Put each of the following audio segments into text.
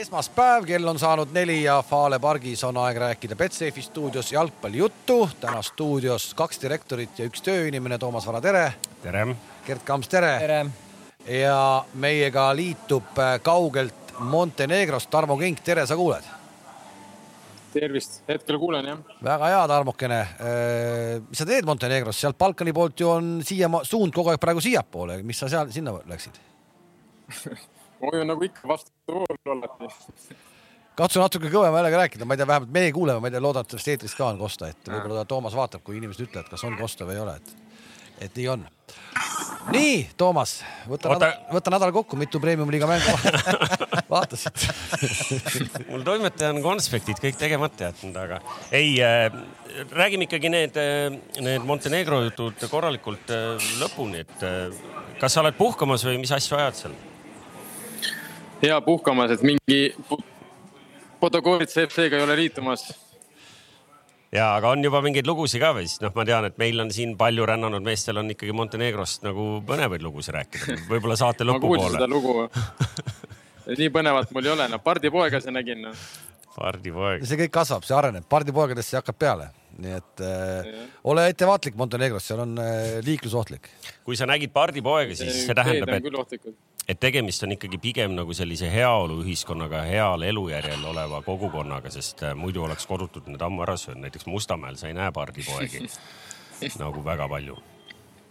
esmaspäev, kell on saanud neli ja Fale pargis on aeg rääkida Betsafe'i stuudios jalgpallijuttu. täna stuudios kaks direktorit ja üks tööinimene, Toomas Vara, tere. tere. Gerd Kamps, tere, tere.. ja meiega liitub äh, kaugelt Montenegrost Tarmo Kink, tere, sa kuuled? tervist, hetkel kuulen jah. väga hea, Tarmokene. mis sa teed Montenegros, sealt Balkani poolt ju on siia suund kogu aeg praegu siiapoole, mis sa seal sinna läksid hoian nagu ikka vastu alati. katsu natuke kõvema häälega rääkida, ma ei tea, vähemalt meie kuuleme, ma ei tea, loodan, et vist eetris ka on kosta, et võib-olla Toomas vaatab, kui inimesed ütlevad, kas on kosta või ei ole, et, et nii on. nii, Toomas, võta Oota. nädal, võta nädal kokku, mitu premium-liiga mängu vaatasid mul toimetaja on konspektid kõik tegemata jätnud, aga ei äh,, räägime ikkagi need, äh, need Montenegro jutud korralikult äh, lõpuni, et äh, kas sa oled puhkamas või mis asju ajad seal? Hea puhkamas, et mingi Podogorits FC-ga ei ole liitumas. Ja, aga on juba mingeid lugusid ka või siis noh, ma tean, et meil on siin palju rännanud meestel on ikkagi Montenegrost nagu põnevaid lugusid rääkida, võib-olla saate lõpupoole. ma kuulsin seda lugu. Nii põnevat mul ei ole, no pardipoegasi nägin no.. pardipoeg. see kõik kasvab, see areneb, pardipoegadest see hakkab peale, nii et äh, ole ettevaatlik Montenegros, seal on äh, liiklusohtlik. kui sa nägid pardipoega, siis see tähendab, et et tegemist on ikkagi pigem nagu sellise heaoluühiskonnaga, heal elujärjel oleva kogukonnaga, sest äh, muidu oleks kodutud need ammu ära söönud, näiteks Mustamäel sa ei näe pardipoegi nagu väga palju.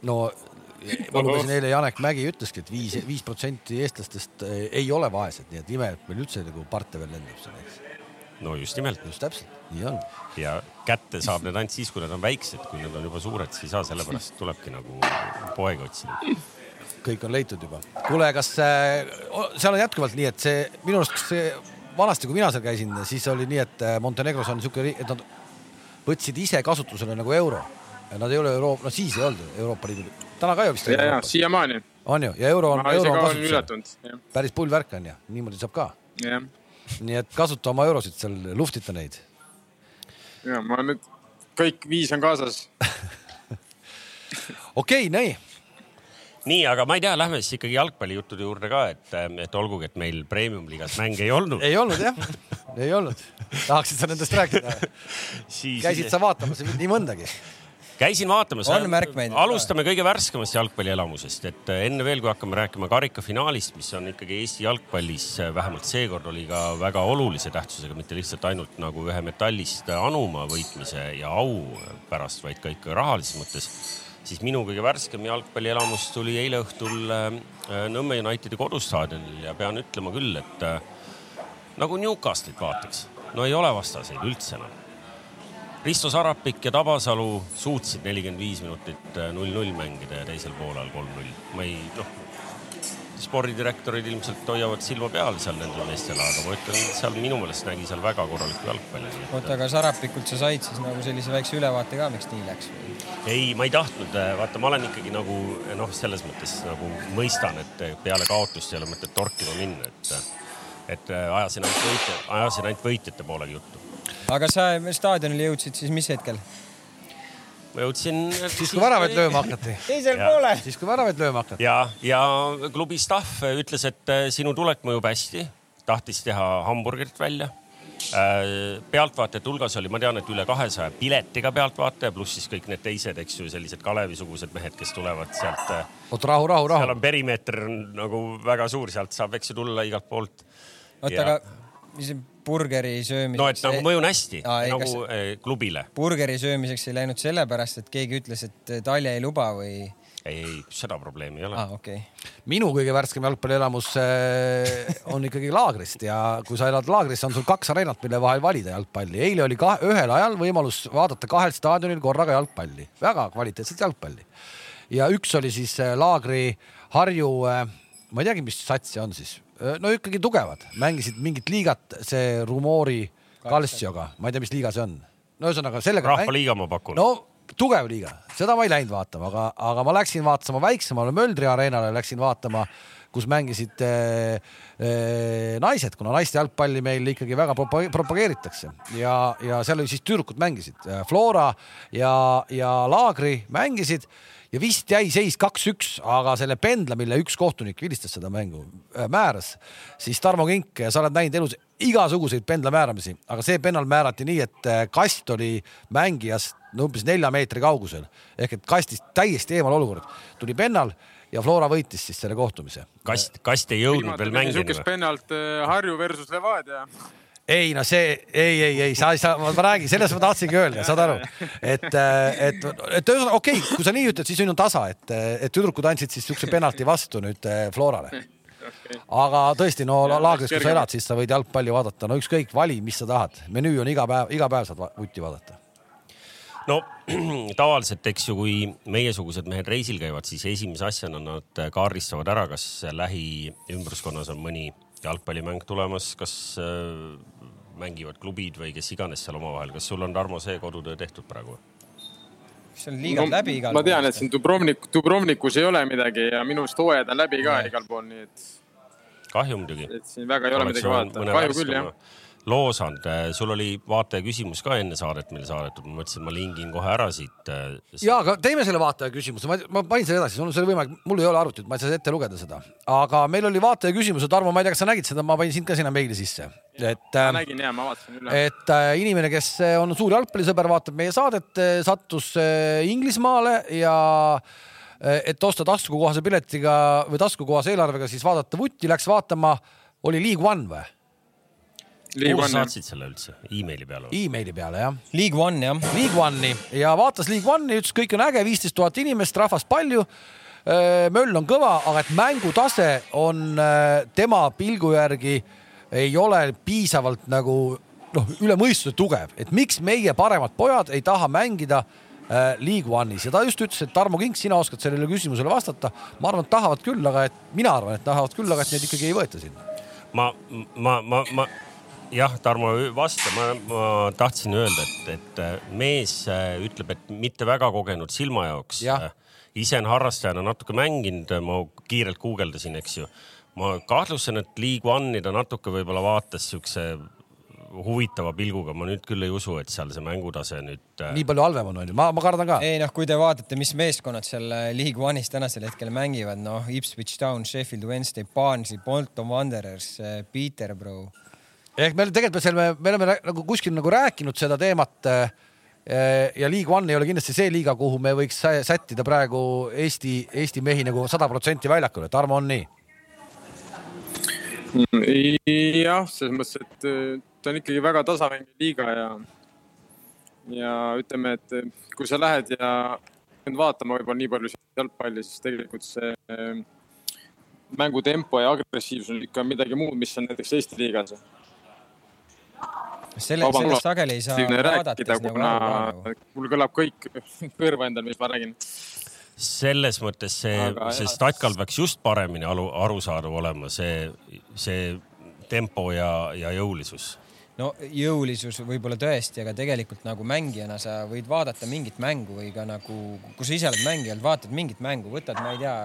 no ma lugesin eile Janek Mägi ütleski, et viis, viis protsenti eestlastest äh, ei ole vaesed, nii et ime, et meil üldse nagu parte veel lendab seal, eks. No just nimelt. just täpselt, nii on. ja kätte saab need ainult siis, kui nad on väiksed, kui nad on juba suured, siis ei saa, sellepärast tulebki nagu poegi otsida kõik on leitud juba. kuule, kas äh, seal on jätkuvalt nii, et see minu arust see vanasti, kui mina seal käisin, siis oli nii, et äh, Montenegros on niisugune, et nad võtsid ise kasutusele nagu euro. Nad ei ole Euroopa, no siis ei olnud Euroopa Liidu, täna ka ju vist. ja, ja siiamaani. on ju, ja euro on, euro on kasutusel. päris pull värk on ju, niimoodi saab ka. Nii et kasuta oma eurosid seal, luhtita neid. ja ma nüüd, kõik viis on kaasas okei okay,, nii nii, aga ma ei tea, lähme siis ikkagi jalgpallijuttude juurde ka, et, et olgugi, et meil premium-liigas mänge ei olnud. ei olnud jah, ei olnud. tahaksid sa nendest rääkida siis...? käisid sa vaatamas nii mõndagi? Käisin vaatamas. on märkmeid? alustame kõige värskemast jalgpallielamusest, et enne veel, kui hakkame rääkima karikafinaalist, mis on ikkagi Eesti jalgpallis vähemalt seekord oli ka väga olulise tähtsusega, mitte lihtsalt ainult nagu ühe metallist anuma võitmise ja au pärast, vaid ka ikka rahalises mõttes siis minu kõige värskem jalgpallielamus tuli eile õhtul äh, Nõmme Unitedi kodustaadionil ja pean ütlema küll, et äh, nagu Newcastle'it vaataks, no ei ole vastaseid üldse enam. Risto Sarapik ja Tabasalu suutsid nelikümmend viis minutit äh, null-null mängida ja teisel poolel kolm-null. ma ei, noh, spordidirektorid ilmselt hoiavad silma peal seal nendel meestel, aga ma ütlen, seal minu meelest nägi seal väga korralikku jalgpalli. oota, aga Sarapikult sa said siis nagu sellise väikse ülevaate ka, miks nii läks ei, ma ei tahtnud, vaata, ma olen ikkagi nagu noh, selles mõttes nagu mõistan, et peale kaotust ei ole mõtet torkima minna, et et ajasin ainult võitja, ajasin ainult võitjate poolega juttu. Aga sa staadionile jõudsid siis mis hetkel? ma jõudsin. siis kui väravaid lööma hakati. teisel poolel. siis kui väravaid lööma hakati. ja, ja klubi staff ütles, et äh, sinu tulek mõjub hästi, tahtis teha hamburgerit välja. Äh, pealtvaatajate hulgas oli, ma tean, et üle kahesaja piletiga pealtvaataja, pluss siis kõik need teised, eks ju, sellised Kalevi-sugused mehed, kes tulevad sealt. Äh, oot rahu, rahu, rahu. seal on perimeeter nagu väga suur, sealt saab, eks ju, tulla igalt poolt. oota aga mis burgeri söömiseks. no et nagu mõjun hästi Aa, ei, nagu kas... Eh, klubile. burgeri söömiseks ei läinud sellepärast, et keegi ütles, et Talja ei luba või? ei, ei, seda probleemi ei ole ah,. Okay. minu kõige värskem jalgpallielamus eh, on ikkagi laagrist ja kui sa elad laagris, on sul kaks areenat, mille vahel valida jalgpalli. eile oli ka ühel ajal võimalus vaadata kahel staadionil korraga jalgpalli, väga kvaliteetset jalgpalli. ja üks oli siis eh, laagri Harju, ma ei teagi, mis sats see on siis no ikkagi tugevad, mängisid mingit liigat, see Rumori Calcioga, ma ei tea, mis liiga see on. no ühesõnaga sellega. rahvaliiga ma pakun. no tugev liiga, seda ma ei läinud vaatama, aga, aga ma läksin vaatama väiksemale Möldri areenale, läksin vaatama kus mängisid äh, äh, naised, kuna naiste jalgpalli meil ikkagi väga propa propageeritakse ja, ja seal oli siis tüdrukud mängisid, Flora ja, ja Laagri mängisid ja vist jäi seis kaks-üks, aga selle pendla, mille üks kohtunik vilistas seda mängu, määras siis Tarmo Kink sa oled näinud elus igasuguseid pendla määramisi, aga see pennal määrati nii, et kast oli mängijast no umbes nelja meetri kaugusel ehk et kastist täiesti eemal olukord, tuli pennal ja Flora võitis siis selle kohtumise. kast, kast ei jõudnud veel mängida või? pennalt äh, Harju versus Levadia ei no see ei, ei, ei, sa ei saa, ma räägin, sellest ma tahtsingi öelda, saad aru, et, äh, et, et ühesõnaga okei okay,, kui sa nii ütled, siis on ju tasa, et, et tüdrukud andsid siis siukse penalti vastu nüüd äh, Florale. Aga tõesti, no laagris, kus sa elad, siis sa võid jalgpalli vaadata, no ükskõik, vali, mis sa tahad, menüü on iga päev, iga päev saad vutti vaadata. No tavaliselt, eks ju, kui meiesugused mehed reisil käivad, siis esimese asjana nad kaardistavad ära, kas lähiümbruskonnas on mõni jalgpallimäng tulemas, kas äh, mängivad klubid või kes iganes seal omavahel. kas sul on, Tarmo, see kodutöö tehtud praegu? see on liigalt no, läbi igal pool. ma tean, et siin Dubrovnik, Dubrovnikus ei ole midagi ja minu arust hooajad on läbi ka ja. igal pool, nii et. kahju muidugi. et siin väga ei ole midagi vaadata, kahju küll jah loosanud, sul oli vaataja küsimus ka enne saadet meile saadetud, ma mõtlesin, ma lingin kohe ära siit. Äh, ja, aga teeme selle vaataja küsimuse, ma, ma panin selle edasi, sul on selle võimalik, mul ei ole arvutit, ma ei saa ette lugeda seda, aga meil oli vaataja küsimus, Tarmo, ma ei tea, kas sa nägid seda, ma panin sind ka sinna meili sisse, et. ma äh, nägin ja, ma vaatasin üle. et äh, inimene, kes on suur jalgpallisõber, vaatab meie saadet, sattus Inglismaale ja et osta taskukohase piletiga või taskukohase eelarvega, siis vaadata vutti, läks vaatama, oli League One või? Kuhu sa saatsid selle üldse e? emaili peale? emaili peale jah. League One jah. League One'i ja vaatas League One'i, ütles, kõik on äge, viisteist tuhat inimest, rahvast palju. möll on kõva, aga et mängutase on tema pilgu järgi ei ole piisavalt nagu noh, üle mõistuse tugev, et miks meie paremad pojad ei taha mängida League One'is ja ta just ütles, et Tarmo Kink, sina oskad sellele küsimusele vastata. ma arvan, et tahavad küll, aga et mina arvan, et tahavad küll, aga et neid ikkagi ei võeta sinna. ma, ma, ma, ma jah, Tarmo, vasta, ma, ma tahtsin öelda, et, et äh, mees äh, ütleb, et mitte väga kogenud silma jaoks ja.. Äh, ise on harrastajana natuke mänginud, ma kiirelt guugeldasin, eks ju. ma kahtlustan, et League One'i ta natuke võib-olla vaatas siukse huvitava pilguga, ma nüüd küll ei usu, et seal see mängutase nüüd. nii palju halvem on, onju, ma, ma kardan ka. ei noh, kui te vaatate, mis meeskonnad seal League One'is tänasel hetkel mängivad, noh, Ipswich Town, Sheffield Wednesday, Barnsley, Bolton Wanderers, Peterborough ehk me tegelikult seal me, me oleme nagu kuskil nagu rääkinud seda teemat äh, ja League One ei ole kindlasti see liiga, kuhu me võiks sättida praegu Eesti, Eesti mehi nagu sada protsenti väljakule. Tarmo, on nii? jah, selles mõttes, et äh, ta on ikkagi väga tasavängine liiga ja, ja ütleme, et äh, kui sa lähed ja vaatama võib-olla nii palju jalgpalli, siis tegelikult see mängutempo ja agressiivsus on ikka midagi muud, mis on näiteks Eesti liigas selle, sellest sageli ei saa vaadata. Nagu kuna nagu mul kõlab kõik kõrva endal, mis ma räägin selles mõttes see, see statkal peaks just paremini aru, arusaadav olema, see, see tempo ja, ja jõulisus. no jõulisus võib-olla tõesti, aga tegelikult nagu mängijana sa võid vaadata mingit mängu või ka nagu, kui sa ise oled mängija vaatad mingit mängu, võtad, ma ei tea,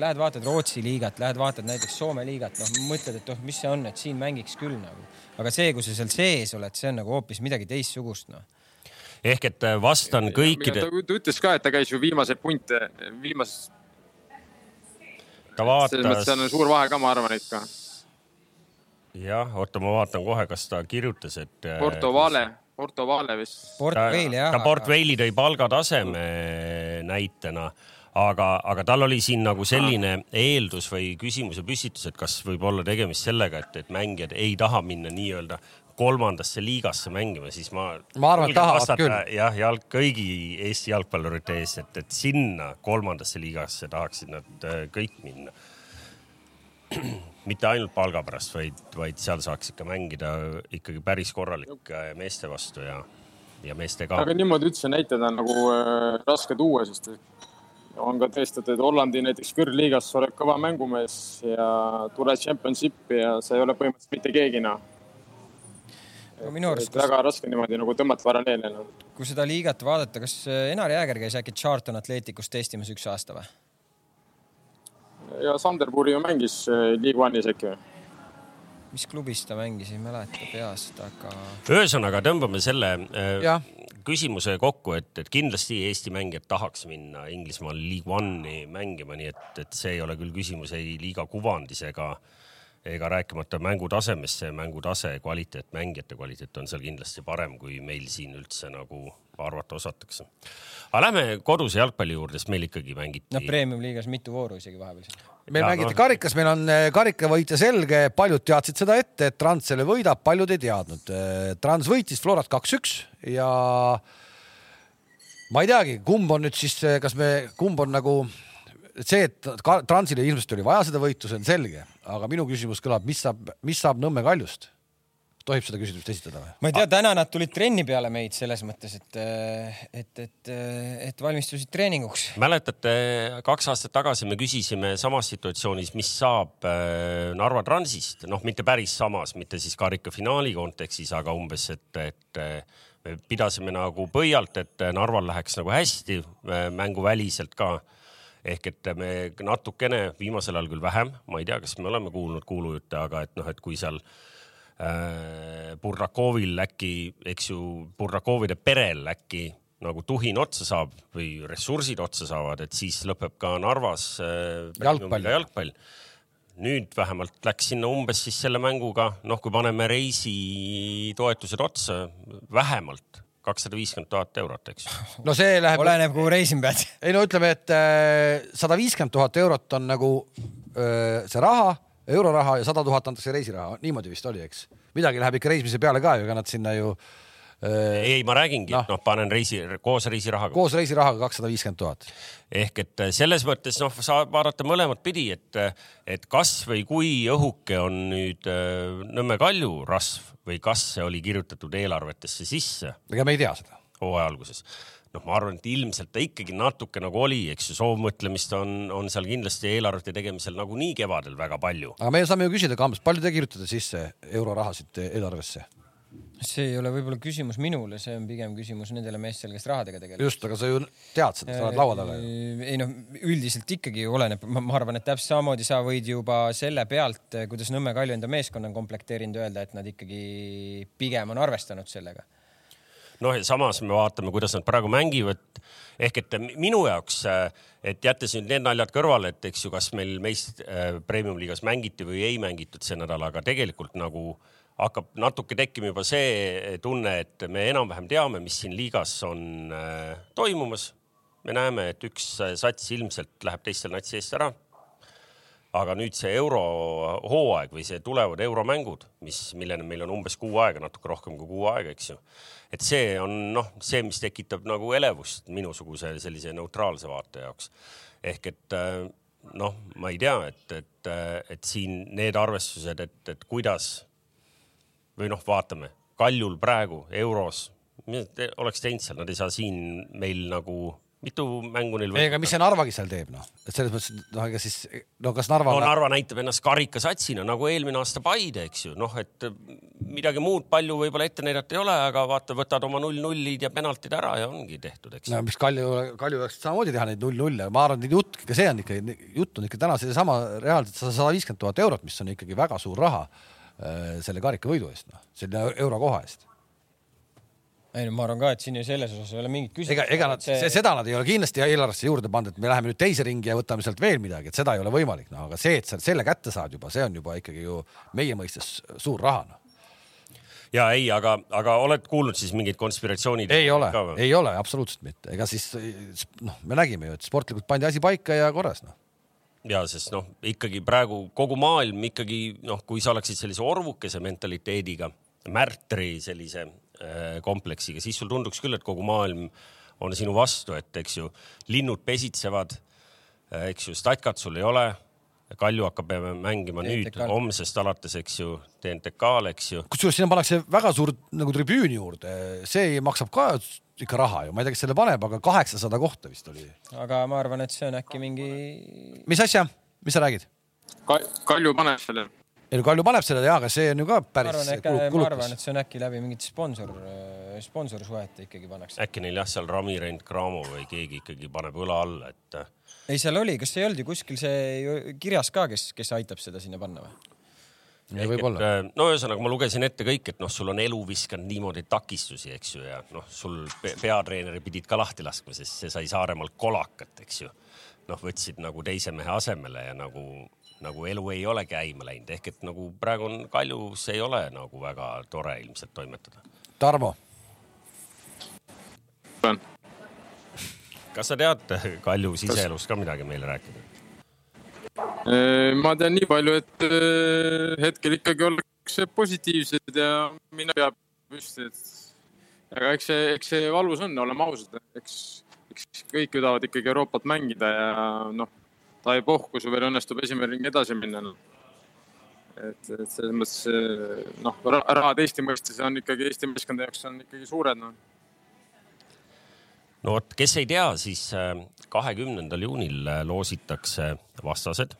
lähed vaatad Rootsi liigat, lähed vaatad näiteks Soome liigat, noh mõtled, et oh, mis see on, et siin mängiks küll nagu aga see, kui sa seal sees oled, see on nagu hoopis midagi teistsugust, noh ehk et äh, vastan kõikide. ta ütles ka, et ta käis ju viimaseid punte, viimases. ta vaatas. selles mõttes on suur vahe ka, ma arvan ikka. jah, oota, ma vaatan kohe, kas ta kirjutas, et. Äh, Porto Vale, Porto Vale vist. Port Vale jah. ta Port Vale'i tõi palgataseme näitena aga, aga tal oli siin nagu selline eeldus või küsimuse püstitus, et kas võib olla tegemist sellega, et, et mängijad ei taha minna nii-öelda kolmandasse liigasse mängima, siis ma. ma arvan, et tahavad küll. jah, jalg kõigi Eesti jalgpallurite ees, et, et sinna kolmandasse liigasse tahaksid nad äh, kõik minna. mitte ainult palga pärast, vaid, vaid seal saaks ikka mängida ikkagi päris korralik äh, meeste vastu ja, ja meestega. aga niimoodi üldse näited on nagu äh, raske tuua, sest on ka tõestatud, Hollandi näiteks kõrgliigas sa oled kõva mängumees ja tuled championship'i ja sa ei ole põhimõtteliselt mitte keegi noh. no minu arust. väga raske niimoodi nagu tõmmata paralleele no.. kui seda liigat vaadata, kas Enar Jääger käis äkki Charlton Atleticus testimas üks aasta või? ja Sanderpuri ju mängis äh, League One'is äkki või? Mis klubis ta mängis, ei mäleta peast, aga. ühesõnaga tõmbame selle äh, Ja. küsimuse kokku, et, et kindlasti Eesti mängijad tahaks minna Inglismaal League One'i mängima, nii et, et see ei ole küll küsimus ei liiga kuvandis ega, ega rääkimata mängutasemest, see mängutase, kvaliteet, mängijate kvaliteet on seal kindlasti parem, kui meil siin üldse nagu arvata osatakse. aga lähme koduse jalgpalli juurde, sest meil ikkagi mängiti. noh, premium-liigas mitu vooru isegi vahepeal siin. Jaa, mängiti noh. karikas, meil on eh, karikavõitja selge, paljud teadsid seda ette, et Trans selle võidab, paljud ei teadnud. Trans võitis Florat kaks-üks ja ma ei teagi, kumb on nüüd siis, kas me, kumb on nagu see, et Transile ilmselt oli vaja seda võitu, see on selge, aga minu küsimus kõlab, mis saab, mis saab Nõmme Kaljust? Tohib seda küsimust esitada või? ma ei tea, täna nad tulid trenni peale meid selles mõttes, et, et, et, et valmistusid treeninguks. mäletate, kaks aastat tagasi me küsisime samas situatsioonis, mis saab äh, Narva Transist, noh, mitte päris samas, mitte siis karikafinaali kontekstis, aga umbes, et, et äh, me pidasime nagu pöialt, et Narval läheks nagu hästi äh, mänguväliselt ka. ehk et me natukene, viimasel ajal küll vähem, ma ei tea, kas me oleme kuulnud kuulujutte, aga et noh, et kui seal äh, Burrakovil äkki, eks ju, Burrakovide perel äkki nagu tuhin otsa saab või ressursid otsa saavad, et siis lõpeb ka Narvas äh, Jalgpall. jalgpall. nüüd vähemalt läks sinna umbes siis selle mänguga, noh, kui paneme reisitoetused otsa, vähemalt kakssada viiskümmend tuhat eurot, eks no see läheb, oleneb, kuhu reisima pead. ei no ütleme, et sada viiskümmend tuhat eurot on nagu öö, see raha, euroraha ja sada tuhat antakse reisiraha, niimoodi vist oli, eks? midagi läheb ikka reisimise peale ka ju, ega nad sinna ju öö, ei, ma räägingi, Noh. et noh, panen reisi, koos reisirahaga. koos reisirahaga kakssada viiskümmend tuhat. ehk et selles mõttes noh, saab vaadata mõlemat pidi, et, et kas või kui õhuke on nüüd äh, Nõmme Kalju rasv või kas see oli kirjutatud eelarvetesse sisse ega me ei tea seda. hooaja alguses. Noh, ma arvan, et ilmselt ta ikkagi natuke nagu oli, eks ju, soovmõtlemist on, on seal kindlasti eelarvete tegemisel nagunii kevadel väga palju. aga me saame ju küsida, Kambas, palju te kirjutate sisse eurorahasid eelarvesse? see ei ole võib-olla küsimus minule, see on pigem küsimus nendele meestele, kes rahadega tegelevad. just, aga sa ju tead seda, sa oled laua taga ju. ei noh, üldiselt ikkagi oleneb, ma arvan, et täpselt samamoodi sa võid juba selle pealt, kuidas Nõmme Kalju enda meeskonna on komplekteerinud, öelda, et nad ikkagi pigem on arvestanud sellega. Noh, samas me vaatame, kuidas nad praegu mängivad. ehk et minu jaoks, et jättes nüüd need naljad kõrvale, et eks ju, kas meil meist äh, premium-liigas mängiti või ei mängitud see nädal, aga tegelikult nagu hakkab natuke tekkima juba see tunne, et me enam-vähem teame, mis siin liigas on äh, toimumas. me näeme, et üks äh, sats ilmselt läheb teistel natsi eest ära aga nüüd see eurohooaeg või see tulevad euromängud, mis, milleni meil on umbes kuu aega, natuke rohkem kui kuu aega, eks ju. et see on noh, see, mis tekitab nagu elevust minusuguse sellise neutraalse vaate jaoks. ehk et äh, noh, ma ei tea, et, et, et siin need arvestused, et, et kuidas või noh, vaatame Kaljul praegu euros, oleks teinud seal, nad ei saa siin meil nagu mitu mängu neil ei, aga mis see Narvagi seal teeb, noh, et selles mõttes, noh, ega siis no kas Narva no Narva näitab ennast karikasatsina nagu eelmine aasta Paide, eks ju, noh, et midagi muud palju võib-olla ette näidata ei ole, aga vaata, võtad oma null-nullid ja penaltid ära ja ongi tehtud, eks. No ju. miks Kalju, Kalju oleks samamoodi teha neid null-nulle, ma arvan, et jutt, ikka see on ikka, jutt on ikka täna seesama reaalselt sada viiskümmend tuhat eurot, mis on ikkagi väga suur raha äh, selle karikavõidu eest, noh, selle eurokoha eest. Ei no ma arvan ka, et siin ju selles osas ei ole mingit küsimust. ega, ega nad, see, seda nad ei ole kindlasti eelarvesse juurde pannud, et me läheme nüüd teise ringi ja võtame sealt veel midagi, et seda ei ole võimalik, noh, aga see, et sa selle kätte saad juba, see on juba ikkagi ju meie mõistes suur raha, noh. ja ei, aga, aga oled kuulnud siis mingeid konspiratsioonid? ei ole, ei ole absoluutselt mitte, ega siis noh, me nägime ju, et sportlikult pandi asi paika ja korras, noh. ja sest noh, ikkagi praegu kogu maailm ikkagi noh, kui sa oleksid sellise orvukese mentaliteediga, märtri sellise kompleksiga, siis sul tunduks küll, et kogu maailm on sinu vastu, et eks ju linnud pesitsevad, eks ju, statkat sul ei ole. Kalju hakkab mängima nüüd TNTK-l. homsest alates, eks ju, TNTK-l, eks ju. kusjuures sinna pannakse väga suur nagu tribüüni juurde, see maksab ka ikka raha ju, ma ei tea, kes selle paneb, aga kaheksasada kohta vist oli. aga ma arvan, et see on äkki mingi. mis asja, mis sa räägid? Kalju paneb selle ei no Kalju paneb selle ja, aga see on ju ka ma päris arvan, et, kulu- ma arvan, kulukas et. see on äkki läbi mingite sponsor, sponsorsuhet ikkagi pannakse. äkki neil jah, seal Rami Rent Cramo või keegi ikkagi paneb õla alla, et. ei, seal oli, kas ei olnud ju kuskil see kirjas ka, kes, kes aitab seda sinna panna või? võib-olla. Äh, no ühesõnaga, ma lugesin ette kõik, et noh, sul on elu viskanud niimoodi takistusi, eks ju, ja noh, sul peatreeneri pidid ka lahti laskma, sest see sai Saaremaalt kolakat, eks ju. noh, võtsid nagu teise mehe asemele ja nagu, nagu elu ei ole käima läinud, ehk et nagu praegu on Kaljus ei ole nagu väga tore ilmselt toimetada. Tarmo. kas sa tead Kalju siseelust ka midagi meile rääkida? Ma tean nii palju, et hetkel ikkagi ollakse positiivsed ja mina peab püsti, et aga eks see, eks see valus on, oleme ausad, eks, eks kõik tahavad ikkagi Euroopat mängida ja noh, ta ei sul veel õnnestub esimene ring edasi minna no.. et, et selles mõttes noh, rahad Eesti mõistes on ikkagi Eesti meeskonna jaoks on ikkagi suured noh no vot, kes ei tea, siis äh, kahekümnendal juunil loositakse vastased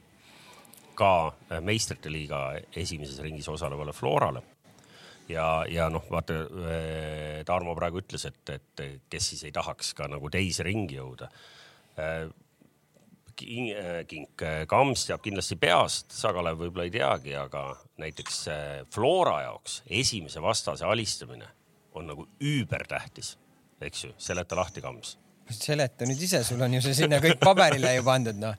ka meistrite liiga esimeses ringis osalevale Florale. ja, ja noh, vaata Tarmo praegu ütles, et, et kes siis ei tahaks ka nagu teise ringi jõuda. Äh, Kink Kams teab kindlasti peast, Sagalev võib-olla ei teagi, aga näiteks Flora jaoks esimese vastase alistamine on nagu üübertähtis, eks ju, seleta lahti, Kams seleta nüüd ise, sul on ju see sinna kõik paberile ju pandud, noh.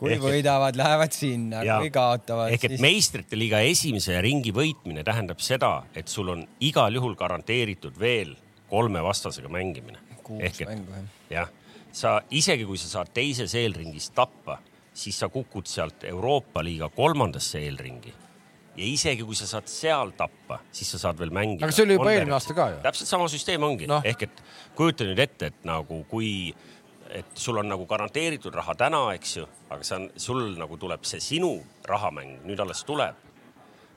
kui ehk võidavad, lähevad sinna, kui kaotavad. ehk et siis... meistrite liiga esimese ringi võitmine tähendab seda, et sul on igal juhul garanteeritud veel kolme vastasega mängimine. kuus mängu jah. jah, sa isegi kui sa saad teises eelringis tappa, siis sa kukud sealt Euroopa liiga kolmandasse eelringi ja isegi kui sa saad seal tappa, siis sa saad veel mängida. aga see oli juba eelmine aasta ka ju. täpselt sama süsteem ongi no., ehk et kujuta nüüd ette, et nagu kui, et sul on nagu garanteeritud raha täna, eks ju, aga see on, sul nagu tuleb see sinu rahamäng nüüd alles tuleb.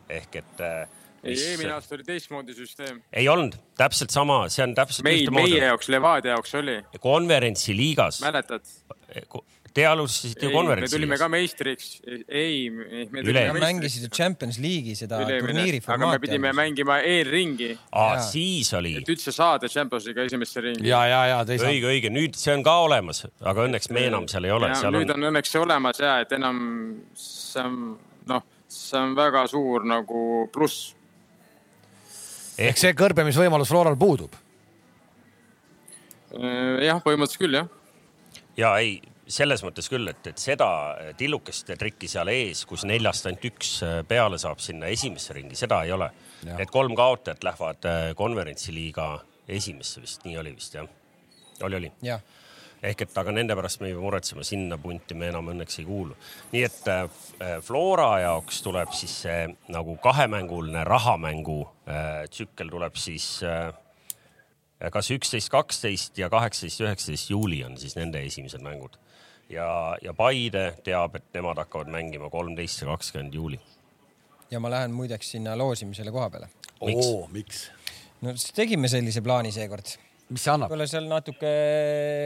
ehk et äh, ei, eelmine aasta oli teistmoodi süsteem. ei olnud, täpselt sama, see on täpselt. meil, meie jaoks, Levadia jaoks oli. konverentsiliigas. mäletad? Te alustasite ju konverentsi. me tulime ka meistriks. ei, me tulime ka mängisid ju Champions League'i seda turniiri formaati. aga me pidime mängima eelringi. aa, siis oli. et üldse saada Champions League'i esimesse ringi. ja, ja, ja. õige, õige, nüüd see on ka olemas, aga õnneks me enam seal ei ole. nüüd on... on õnneks see olemas ja, et enam see on, noh, see on väga suur nagu pluss. Ehk see kõrbemisvõimalus Floral puudub? jah, põhimõtteliselt küll, jah. ja ei selles mõttes küll, et, et seda tillukest trikki seal ees, kus neljast ainult üks äh, peale saab sinna esimesse ringi, seda ei ole. Need kolm kaotajat lähevad äh, konverentsiliiga esimesse vist, nii oli vist jah? oli, oli? Ehk et aga nende pärast me ei pea muretsema, sinna punti me enam õnneks ei kuulu. nii et äh, Flora jaoks tuleb siis see nagu kahemänguline rahamängu äh, tsükkel tuleb siis äh, kas üksteist, kaksteist ja kaheksateist, üheksateist juuli on siis nende esimesed mängud ja, ja Paide teab, et nemad hakkavad mängima kolmteist ja kakskümmend juuli. ja ma lähen muideks sinna loosimisele koha peale. miks? miks? no siis tegime sellise plaani seekord. Mis see annab? võib-olla seal natuke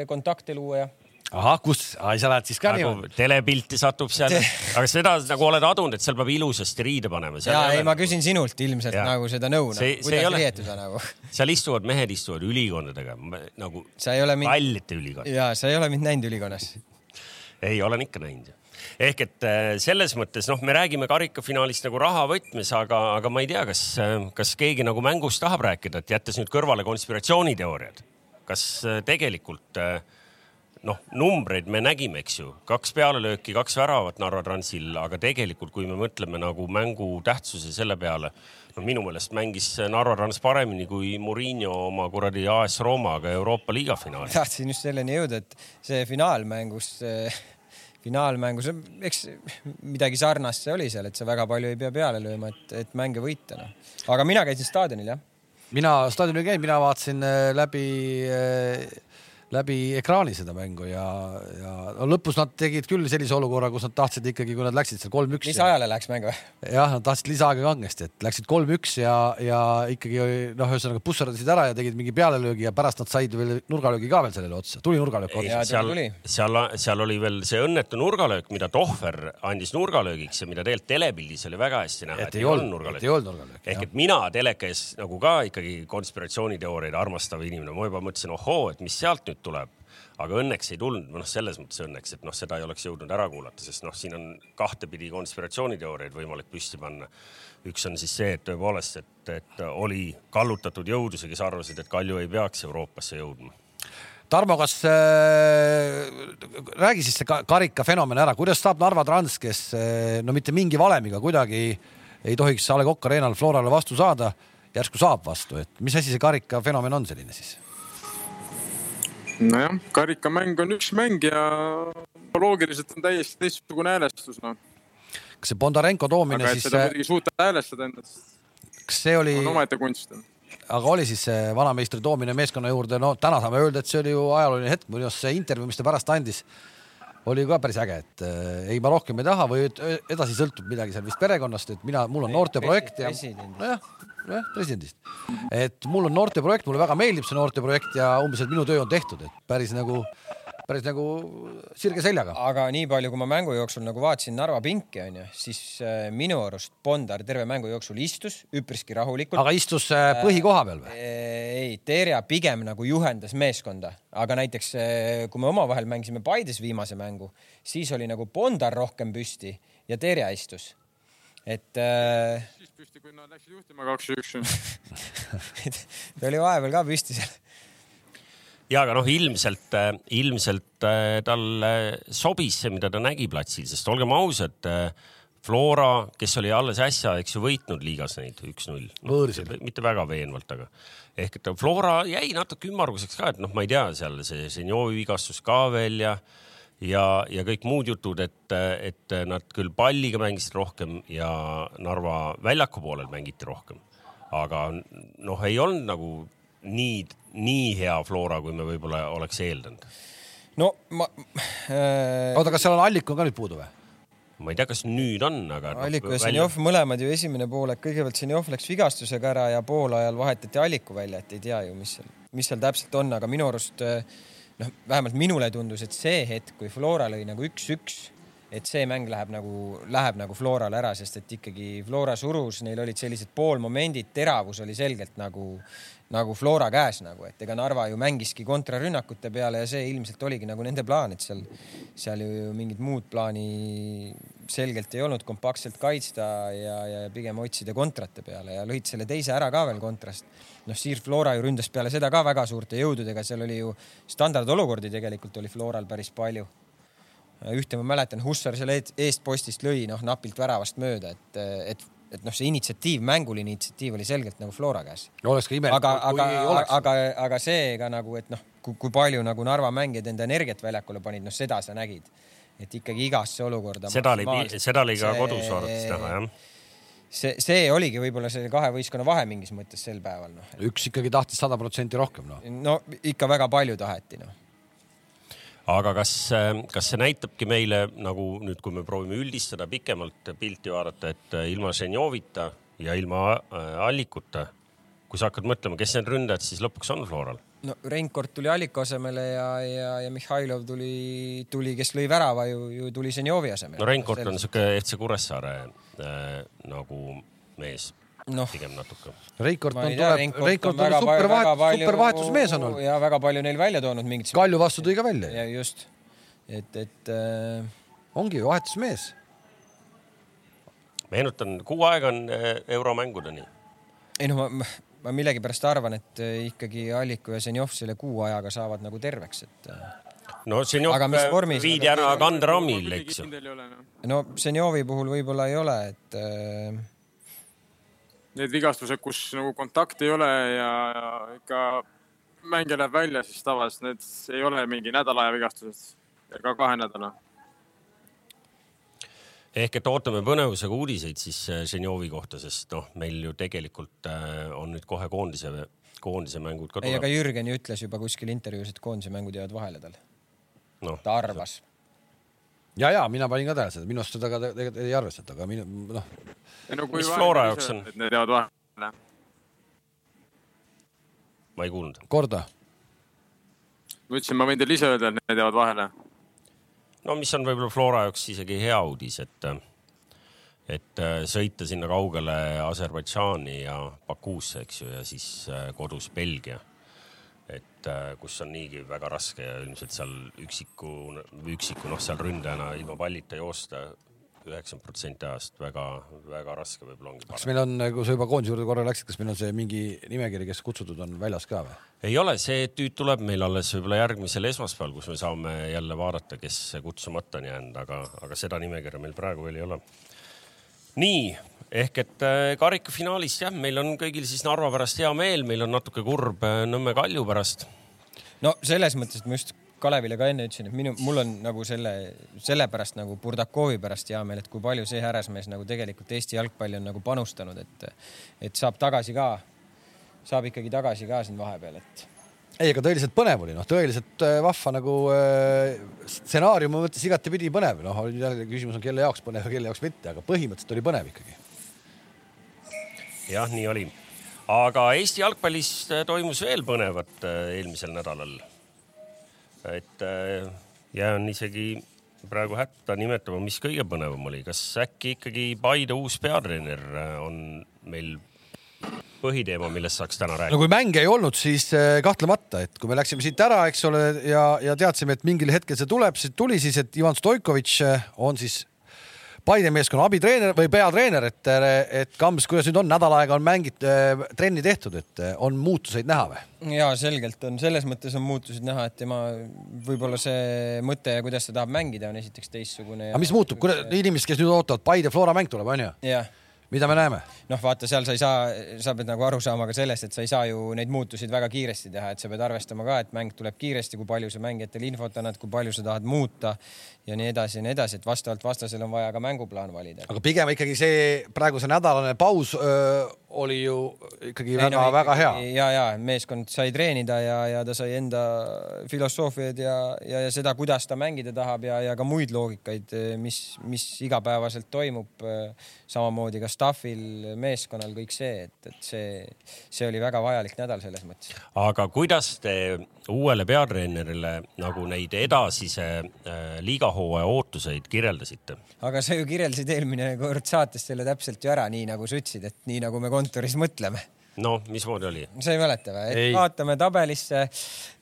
kontakte luua ja ahah, kus, sa lähed siis ka niimoodi? telepilti satub seal, aga seda nagu oled adunud, et seal peab ilusasti riide panema. ja ei, ma küsin sinult ilmselt ja. nagu seda nõu, noh, kuidas ole... riietuda nagu. seal istuvad mehed, istuvad ülikondadega nagu mind... kallite ülikond. ja sa ei ole mind näinud ülikonnas ei, olen ikka näinud ehk et äh, selles mõttes noh, me räägime karikafinaalist nagu rahavõtmes, aga, aga ma ei tea, kas, äh, kas keegi nagu mängust tahab rääkida, et jättes nüüd kõrvale konspiratsiooniteooriad, kas äh, tegelikult noh, numbreid me nägime, eks ju, kaks pealelööki, kaks väravat Narva Transil, aga tegelikult, kui me mõtleme nagu mängu tähtsuse selle peale, no minu meelest mängis Narva Trans paremini kui Murillo oma kuradi AS Roomaga Euroopa liiga finaalis. tahtsin just selleni jõuda, et see finaalmängus finaalmängus, eks midagi sarnast see oli seal, et sa väga palju ei pea peale lööma, et, et mänge võita, noh. aga mina käisin staadionil, jah. mina staadionil ei käinud, mina vaatasin äh, läbi äh, läbi ekraani seda mängu ja, ja no lõpus nad tegid küll sellise olukorra, kus nad tahtsid ikkagi, kui nad läksid seal kolm-üks. lisaajale läks mäng või? jah, nad tahtsid lisaaega kangesti, et läksid kolm-üks ja, ja ikkagi noh, ühesõnaga pusserdasid ära ja tegid mingi pealelöögi ja pärast nad said veel nurgalöögi ka veel sellele otsa, tuli nurgalöök otsa. seal, seal, seal oli veel see õnnetu nurgalöök, mida Tohver andis nurgalöögiks ja mida tegelikult telepildis oli väga hästi näha, et ei olnud nurgalöök. ei olnud nurgalöök. ehk et mina telekas nagu ka ikkagi konspiratsiooniteooriaid armastav inimene, ma juba mõtlesin, ohoo, et mis sealt nüüd tuleb aga õnneks ei tulnud, noh, selles mõttes õnneks, et noh, seda ei oleks jõudnud ära kuulata, sest noh, siin on kahtepidi konspiratsiooniteooriaid võimalik püsti panna. üks on siis see, et tõepoolest, et, et oli kallutatud jõudusi, kes arvasid, et Kalju ei peaks Euroopasse jõudma. Tarmo, kas äh, räägi siis see karika fenomen ära, kuidas saab Narva Trans, kes äh, no mitte mingi valemiga kuidagi ei tohiks A Le Coq Arena'l Florale vastu saada, järsku saab vastu, et mis asi see karika fenomen on selline siis? Nojah, karikamäng on üks mäng ja loogiliselt on täiesti teistsugune häälestus, noh. kas see Bondarenko toomine aga siis? seda muidugi suuta häälestada endast. kas see oli? on omaette kunst. aga oli siis see vanameistri toomine meeskonna juurde, no täna saame öelda, et see oli ju ajalooline hetk, minu arust see intervjuu, mis ta pärast andis, oli ka päris äge, et äh, ei, ma rohkem ei taha või edasi sõltub midagi seal vist perekonnast, et mina, mul on noorteprojekt ja nojah, nojah, presidendist. et mul on noorteprojekt, mulle väga meeldib see noorteprojekt ja umbes, et minu töö on tehtud, et päris nagu päris nagu sirge seljaga. aga nii palju, kui ma mängu jooksul nagu vaatasin Narva pinki onju, siis äh, minu arust Bondar terve mängu jooksul istus üpriski rahulikult. aga istus äh, põhikoha peal või? ei, Terja pigem nagu juhendas meeskonda, aga näiteks äh, kui me omavahel mängisime Paides viimase mängu, siis oli nagu Bondar rohkem püsti ja Terja istus et äh.... siis püsti, kui nad läksid juhtima kaks-üks ta oli vahepeal ka püsti seal. ja aga noh, ilmselt, äh, ilmselt äh, talle sobis see, mida ta nägi platsil, sest olgem ausad, äh, Flora, kes oli alles äsja, eks ju, võitnud liigas neid üks-null no,. mitte väga veenvalt, aga ehk et Flora jäi natuke ümmarguseks ka, et noh, ma ei tea, seal see Zenjovi vigastus ka veel ja ja, ja kõik muud jutud, et, et nad küll palliga mängisid rohkem ja Narva väljaku poolel mängiti rohkem. aga noh, ei olnud nagu nii, nii hea Flora, kui me võib-olla oleks eeldanud. no ma äh.... oota, kas seal on Allik on ka nüüd puudu või? ma ei tea, kas nüüd on, aga no,. Alliku ja Zenjov välja... mõlemad ju esimene poolek, kõigepealt Zenjov läks vigastusega ära ja poolajal vahetati Alliku välja, et ei tea ju, mis seal, mis seal täpselt on, aga minu arust äh, noh, vähemalt minule tundus, et see hetk, kui Flora lõi nagu üks-üks, et see mäng läheb nagu, läheb nagu Florale ära, sest et ikkagi Flora surus, neil olid sellised poolmomendid, teravus oli selgelt nagu, nagu Flora käes nagu, et ega Narva ju mängiski kontrarünnakute peale ja see ilmselt oligi nagu nende plaan, et seal, seal ju mingit muud plaani selgelt ei olnud, kompaktselt kaitsta ja, ja pigem otsida kontrate peale ja lõid selle teise ära ka veel kontrast noh, Siir Flora ju ründas peale seda ka väga suurte jõududega, seal oli ju standardolukordi tegelikult oli Floral päris palju. ühte ma mäletan, Hussar selle eestpostist lõi noh napilt väravast mööda, et, et, et noh, see initsiatiiv, mänguline initsiatiiv oli selgelt nagu Flora käes. oleks ka imelik, kui aga, ei oleks. aga, aga see ka nagu, et noh, kui palju nagu Narva mängijad enda energiat väljakule panid, noh seda sa nägid et ikkagi igasse olukorda. seda oli, seda oli ka kodus vaadates näha jah see, see oligi võib-olla selle kahe võistkonna vahe mingis mõttes sel päeval noh. üks ikkagi tahtis sada protsenti rohkem noh. no ikka väga palju taheti noh. Aga kas, kas see näitabki meile nagu nüüd, kui me proovime üldistada pikemalt pilti vaadata, et ilma Ženjovita ja ilma äh, Allikuta, kui sa hakkad mõtlema, kes need ründajad siis lõpuks on Floral? no Reinkord tuli Alliku asemele ja, ja, ja Mihhailov tuli, tuli, kes lõi värava ju, ju tuli Zenjovi asemele. no Reinkord on siuke FC Kuressaare äh, nagu mees no. pigem natuke. Reikord on, tuleb, Reikord on super vahetus, super vahetusmees on olnud. ja väga palju neil välja toonud mingit. Kalju vastu tõi ka välja. ja just, et, et äh.... ongi ju vahetusmees. meenutan, kuu aega on äh, euromängudeni. ei noh, ma, ma millegipärast arvan, et äh, ikkagi Alliku ja Zenjov selle kuu ajaga saavad nagu terveks, et. Äh, no Zenjov viidi ära Kandramil, eks ju. no Zenjovi puhul võib-olla ei ole, et äh.... Need vigastused, kus nagu kontakti ei ole ja, ja ikka mängija läheb välja, siis tavaliselt need ei ole mingi nädala aja vigastused ega kahe nädala ehk et ootame põnevusega uudiseid siis äh, Ženjovi kohta, sest noh, meil ju tegelikult äh, on nüüd kohe koondise koondise mängud ka ei, aga. Jürgen ju ütles juba kuskil intervjuus, et koondise mängud jäävad vahele tal. noh, ta arvas. ja, ja mina panin ka tähele seda, minu arust seda ka te- tegelikult ei arvestata, aga minu noh, no kui Mis Flora jaoks on? et need jäävad vahele. ma ei kuulnud. korda. ma ütlesin, ma võin teile ise öelda, et need jäävad vahele. no mis on võib-olla Flora jaoks isegi hea uudis, et, et äh, sõita sinna kaugele Aserbaidžaani ja Bakuusse, eks ju, ja siis äh, kodus Belgia. Et äh, kus on niigi väga raske ja ilmselt seal üksiku, üksiku noh, seal ründajana ilma pallita joosta üheksakümmend protsenti ajast väga-väga raske võib-olla ongi kas meil on, kui sa juba koondise juurde korra läksid, kas meil on see mingi nimekiri, kes kutsutud on väljas ka või? ei ole, see tüüt tuleb meil alles võib-olla järgmisel esmaspäeval, kus me saame jälle vaadata, kes kutsumata on jäänud, aga, aga seda nimekirja meil praegu veel ei ole. Nii ehk et äh, karikafinaalist jah, meil on kõigil siis Narva pärast hea meel, meil on natuke kurb äh, Nõmme Kalju pärast. no selles mõttes, et ma just Kalevile ka enne ütlesin, et minu, mul on nagu selle, sellepärast nagu Burdakovi pärast hea meel, et kui palju see härrasmees nagu tegelikult Eesti jalgpalli on nagu panustanud, et, et saab tagasi ka, saab ikkagi tagasi ka siin vahepeal, et ei, aga tõeliselt põnev oli, noh, tõeliselt äh, vahva nagu äh, stsenaariumi mõttes igatepidi põnev, noh, jälle küsimus on, kelle jaoks põnev ja kelle jaoks mitte, aga põhimõtteliselt oli põnev ikkagi. jah, nii oli. aga Eesti jalgpallis äh, toimus veel põnevat äh, eelmisel nädalal. et äh, jään isegi praegu hätta nimetama, mis kõige põnevam oli, kas äkki ikkagi Paide uus peatreener äh, on meil põhiteema, millest saaks täna no rääkida? kui mänge ei olnud, siis äh, kahtlemata, et kui me läksime siit ära, eks ole, ja, ja teadsime, et mingil hetkel see tuleb, siis tuli siis, et Ivan Stoikovitš äh, on siis Paide meeskonna abitreener või peatreener, et, et Kams, kuidas nüüd on, nädal aega on mängid, trenni tehtud, et äh, on muutuseid näha või? ja selgelt on selles mõttes on muutusid näha, et tema võib-olla see mõte ja kuidas ta tahab mängida, on esiteks teistsugune. aga mis muutub, inimesed, kes nüüd ootavad, Paide Flora mäng tuleb, onju, jah mida me näeme? noh, vaata seal sa ei saa, sa pead nagu aru saama ka sellest, et sa ei saa ju neid muutuseid väga kiiresti teha, et sa pead arvestama ka, et mäng tuleb kiiresti, kui palju sa mängijatele infot annad, kui palju sa tahad muuta ja nii edasi ja nii edasi, et vastavalt vastasel on vaja ka mänguplaan valida. aga pigem ikkagi see praegu see nädalane paus öö, oli ju ikkagi väga-väga hea. ja, ja meeskond sai treenida ja, ja ta sai enda filosoofiaid ja, ja, ja seda, kuidas ta mängida tahab ja, ja ka muid loogikaid, mis, mis igapäevaselt toimub. samamoodi ka staff'il, meeskonnal kõik see, et, et see, see oli väga vajalik nädal selles mõttes. aga kuidas te uuele peatreenerile nagu neid edasise äh, liigahooaja ootuseid kirjeldasite? aga sa ju kirjeldasid eelmine kord saates selle täpselt ju ära, nii nagu sa ütlesid, et nii nagu me kontoris mõtleme. noh, mismoodi oli? sa ei mäleta või? et Ei. vaatame tabelisse,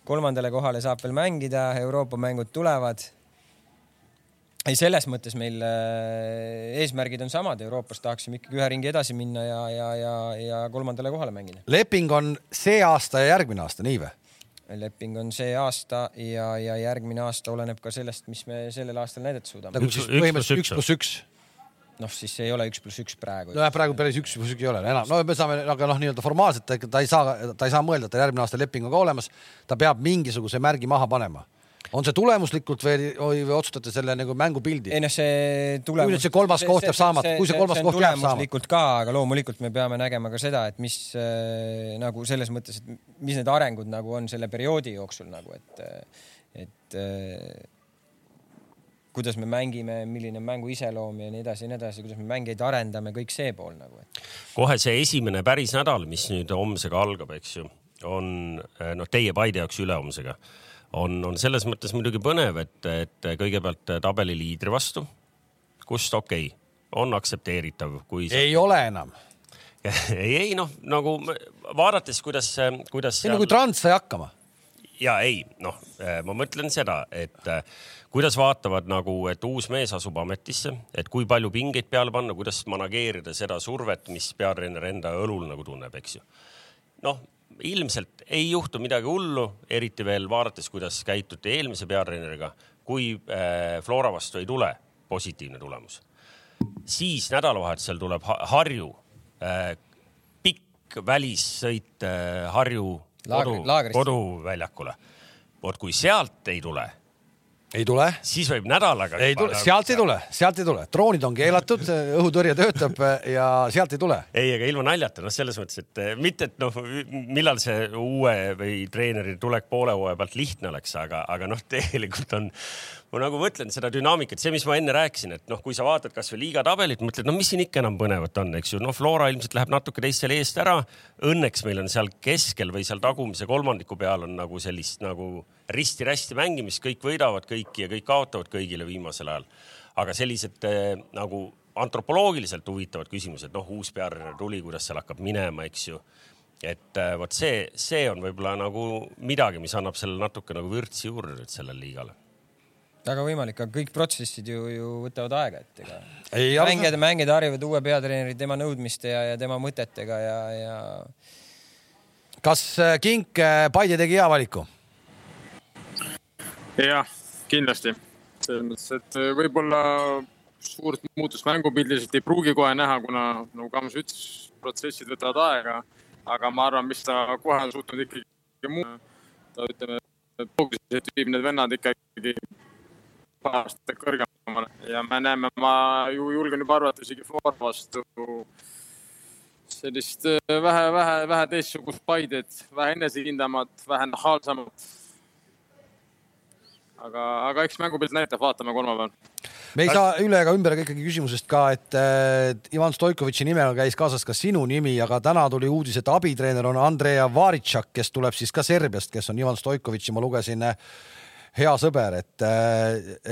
kolmandale kohale saab veel mängida, Euroopa mängud tulevad. ei, selles mõttes meil äh, eesmärgid on samad, Euroopas tahaksime ikkagi ühe ringi edasi minna ja, ja, ja, ja kolmandale kohale mängida. leping on see aasta ja järgmine aasta, nii või? Leping on see aasta ja, ja järgmine aasta oleneb ka sellest, mis me sellel aastal näidata suudame. nagu põhimõtteliselt üks pluss üks. noh, siis ei ole üks pluss üks praegu. nojah, praegu päris üks pluss üks ei ole enam, no me saame, aga noh, nii-öelda formaalselt ta, ta ei saa, ta ei saa mõelda, et tal järgmine aasta leping on ka olemas. ta peab mingisuguse märgi maha panema. On see tulemuslikult või, või otsustate selle nagu mängupildi? ei noh, see tulemus. Kui nüüd see kolmas koht jääb saamata- kui see kolmas koht jääb saamata. tulemuslikult ka, aga loomulikult me peame nägema ka seda, et mis äh, nagu selles mõttes, et mis need arengud nagu on selle perioodi jooksul nagu, et, et äh, kuidas me mängime, milline on mängu iseloom ja nii edasi ja nii edasi, kuidas me mängijaid arendame, kõik see pool nagu, et kohe see esimene päris nädal, mis nüüd homsega algab, eks ju, on noh, teie Paide jaoks ülehomsega, on, on selles mõttes muidugi põnev, et, et kõigepealt tabeli liidri vastu, kust okei okay,, on aktsepteeritav, kui ei ole enam. ei, ei noh, nagu vaadates, kuidas, kuidas ei no kui Trans sai hakkama. ja ei noh, ma mõtlen seda, et äh, kuidas vaatavad nagu, et uus mees asub ametisse, et kui palju pingeid peale panna, kuidas manageerida seda survet, mis peatreener enda õlul nagu tunneb, eks ju. noh, ilmselt ei juhtu midagi hullu, eriti veel vaadates, kuidas käituti eelmise peatreeneriga, kui äh, Flora vastu ei tule positiivne tulemus, siis nädalavahetusel tuleb Ha- Harju äh, pikk välissõit äh, Harju Laagri- kodu, koduväljakule. vot kui sealt ei tule, ei tule siis võib nädalaga. ei tule, sealt ei tule, sealt ei tule, droonid on keelatud, õhutõrje töötab ja sealt ei tule. ei, aga ilma naljata, noh, selles mõttes, et eh, mitte, et noh, millal see uue või treeneri tulek poole hooaja pealt lihtne oleks, aga, aga noh, tegelikult on, ma nagu mõtlen seda dünaamikat, see, mis ma enne rääkisin, et noh, kui sa vaatad kasvõi liiga tabelit, mõtled, no mis siin ikka enam põnevat on, eks ju, noh, Flora ilmselt läheb natuke teistele eest ära. Õnneks meil on seal keskel või seal tagumise kolmandiku peal on nagu sellist nagu risti-rästi mängimist, kõik võidavad kõiki ja kõik kaotavad kõigile viimasel ajal. aga sellised eh, nagu antropoloogiliselt huvitavad küsimused, noh, uus peatreener tuli, kuidas seal hakkab minema, eks ju et äh, vot see, see on võib-olla nagu midagi, mis annab sellele natuke nagu vürtsi juurde nüüd sellele liigale. väga võimalik, aga kõik protsessid ju, ju võtavad aega, et ega mängijad, mängijad harjuvad uue peatreeneri tema nõudmiste ja, ja tema mõtetega ja, ja kas äh, Kink Paide tegi hea valiku? jah, kindlasti. selles mõttes, et äh, võib-olla suurt muutust mängupildiliselt ei pruugi kohe näha, kuna nagu Kams ütles, protsessid võtavad aega. aga ma arvan, mis ta kohe on suutnud ikkagi muuta, ta ütleme, et viib need vennad ikkagi paar aastat kõrgemale ja me näeme, ma ju julgen juba arvata isegi Flora vastu sellist äh, vähe, vähe, vähe teistsugust Paidet, vähe enesekindlamat, vähe nahaalsamat aga, aga eks mängupilt näitab, vaatame kolmapäeval. me ei saa üle ega ümber ikkagi küsimusest ka, et Ivan Stoikovitši nimega käis kaasas ka sinu nimi, aga täna tuli uudis, et abitreener on Andrea Varitšak, kes tuleb siis ka Serbiast, kes on Ivan Stoikovitši, ma lugesin, hea sõber, et,